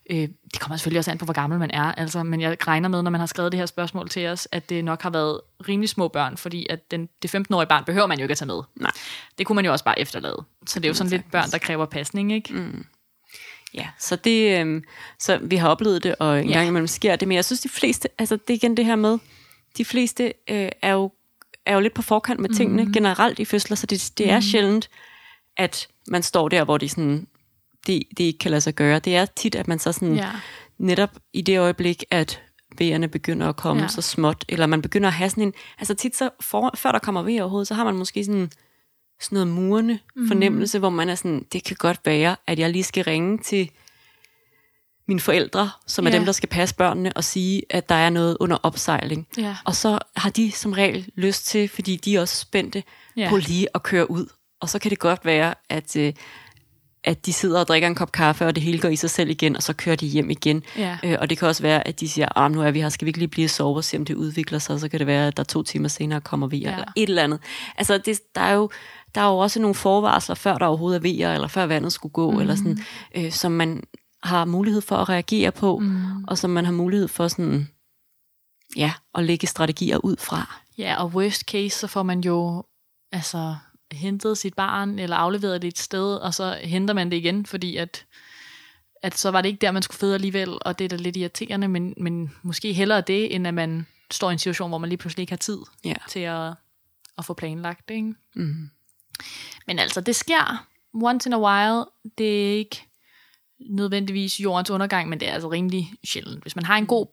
Øh, det kommer selvfølgelig også an på, hvor gammel man er, altså, men jeg regner med, når man har skrevet det her spørgsmål til os, at det nok har været rimelig små børn, fordi at den, det 15-årige barn behøver man jo ikke at tage med. Nej. Det kunne man jo også bare efterlade. Så det er jo sådan lidt børn, der kræver pasning, ikke? Mm. Ja, så det, øh, så vi har oplevet det, og en Ja. gang imellem sker det, men jeg synes, de fleste, altså det er igen det her med, de fleste øh, er, jo, er jo lidt på forkant med tingene Mhm. generelt i fødsler, så det, det er sjældent, at man står der, hvor det, sådan, det, det ikke kan lade sig gøre. Det er tit, at man så sådan, Ja. netop i det øjeblik, at vejerne begynder at komme ja. Så småt, eller man begynder at have sådan en, altså tit så, for, før der kommer vejr overhovedet, så har man måske sådan, sådan noget murende mm. fornemmelse, hvor man er sådan, det kan godt være, at jeg lige skal ringe til mine forældre, som er Ja. dem, der skal passe børnene, og sige, at der er noget under opsejling. Ja. Og så har de som regel lyst til, fordi de er også spændte ja. På lige at køre ud. Og så kan det godt være, at, øh, at de sidder og drikker en kop kaffe, og det hele går i sig selv igen, og så kører de hjem igen. Ja. Øh, og det kan også være, at de siger, ah, nu er vi her, skal vi ikke lige blive sovet og se, om det udvikler sig, og så kan det være, at der to timer senere kommer vi. Ja. eller et eller andet. Altså, det, der, er jo, der er jo også nogle forvarsler, før der overhovedet er vejer, eller før vandet skulle gå, mm. eller sådan, øh, som man har mulighed for at reagere på, mm. og som man har mulighed for sådan, ja, at lægge strategier ud fra. Ja, og worst case, så får man jo altså hentet sit barn, eller afleveret det et sted, og så henter man det igen, fordi at, at så var det ikke der, man skulle føde alligevel, og det er da lidt irriterende, men, men måske hellere det, end at man står i en situation, hvor man lige pludselig ikke har tid Ja. til at, at få planlagt det. Ikke? Mm. Men altså, det sker once in a while. Det er ikke nødvendigvis jordens undergang, men det er altså rimelig sjældent. Hvis man har en god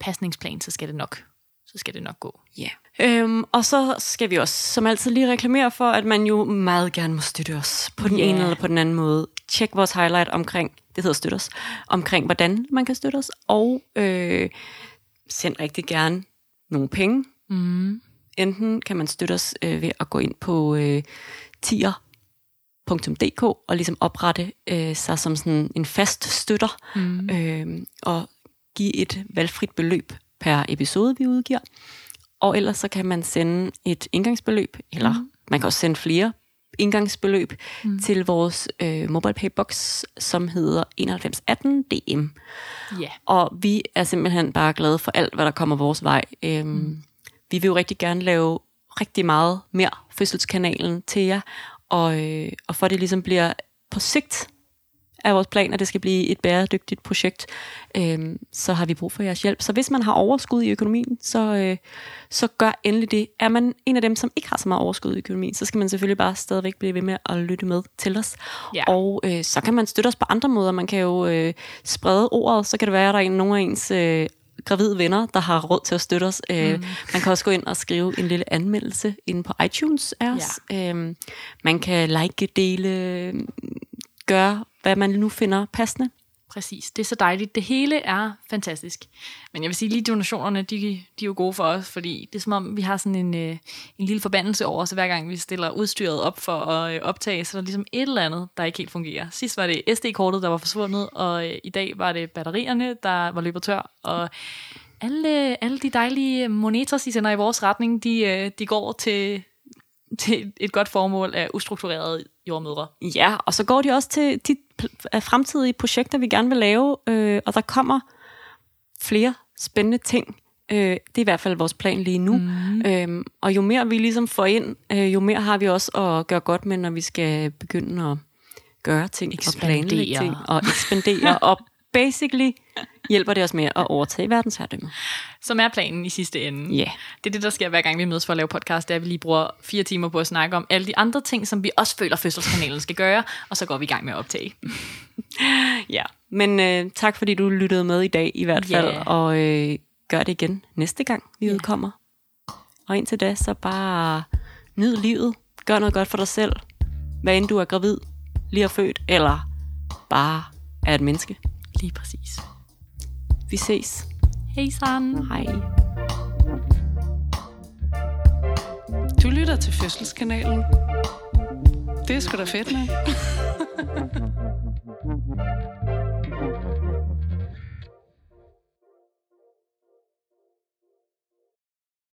pasningsplan, så skal det nok, så skal det nok gå. Ja. Øhm, og så skal vi også som altid lige reklamere for, at man jo meget gerne må støtte os på den Ja. ene eller på den anden måde. Tjek vores highlight omkring, det hedder støtte os, omkring hvordan man kan støtte os, og øh, send rigtig gerne nogle penge. Mm. Enten kan man støtte os øh, ved at gå ind på øh, tier.dk og ligesom oprette øh, sig som sådan en fast støtter Mm. øh, og give et valgfrit beløb per episode, vi udgiver. Og ellers så kan man sende et indgangsbeløb, eller mm. man kan også sende flere indgangsbeløb mm. til vores øh, MobilePay box, som hedder 9118 DM. Ja. Og vi er simpelthen bare glade for alt, hvad der kommer vores vej. Øhm, mm. Vi vil jo rigtig gerne lave rigtig meget mere fødselskanalen til jer, og, øh, og for det ligesom bliver på sigt af vores plan, at det skal blive et bæredygtigt projekt, øh, så har vi brug for jeres hjælp. Så hvis man har overskud i økonomien, så, øh, så gør endelig det. Er man en af dem, som ikke har så meget overskud i økonomien, så skal man selvfølgelig bare stadigvæk blive ved med at lytte med til os. Ja. Og øh, så kan man støtte os på andre måder. Man kan jo øh, sprede ordet, så kan det være, at der er en, nogle af ens øh, gravide venner, der har råd til at støtte os. Øh, mm. Man kan også gå ind og skrive en lille anmeldelse inde på iTunes af os. Ja. Øh, man kan like, dele, gøre, hvad man nu finder passende. Præcis. Det er så dejligt. Det hele er fantastisk. Men jeg vil sige, lige donationerne, de, de er jo gode for os, fordi det er som om, vi har sådan en, øh, en lille forbandelse over os, hver gang vi stiller udstyret op for at øh, optage, så er der ligesom et eller andet, der ikke helt fungerer. Sidst var det SD-kortet, der var forsvundet, og øh, i dag var det batterierne, der var løbet tør, og alle, alle de dejlige moneters, I sender i vores retning, de, øh, de går til, til et godt formål af ustrukturerede jordmødre. Ja, og så går de også til de af fremtidige projekter, vi gerne vil lave, øh, og der kommer flere spændende ting Øh, det er i hvert fald vores plan lige nu. Mm. Øhm, og jo mere vi ligesom får ind, øh, jo mere har vi også at gøre godt med, når vi skal begynde at gøre ting Ekspandere. og planlægge ting og ekspandere. og basically hjælper det os med at overtage verdensherredømmet. Som er planen i sidste ende. Ja. Det er det, der sker hver gang vi mødes for at lave podcast, det er, at vi lige bruger fire timer på at snakke om alle de andre ting, som vi også føler, fødselskanalen skal gøre, og så går vi i gang med at optage. Ja. Men øh, tak fordi du lyttede med i dag i hvert fald, Ja. og øh, gør det igen næste gang vi udkommer. Og indtil da, så bare nyd livet. Gør noget godt for dig selv. Hvad end du er gravid, lige er født, eller bare er et menneske. Lige præcis. Vi ses. Hej Saren. Hej. Du lytter til Fødselskanalen. Det er sgu da fedt, man.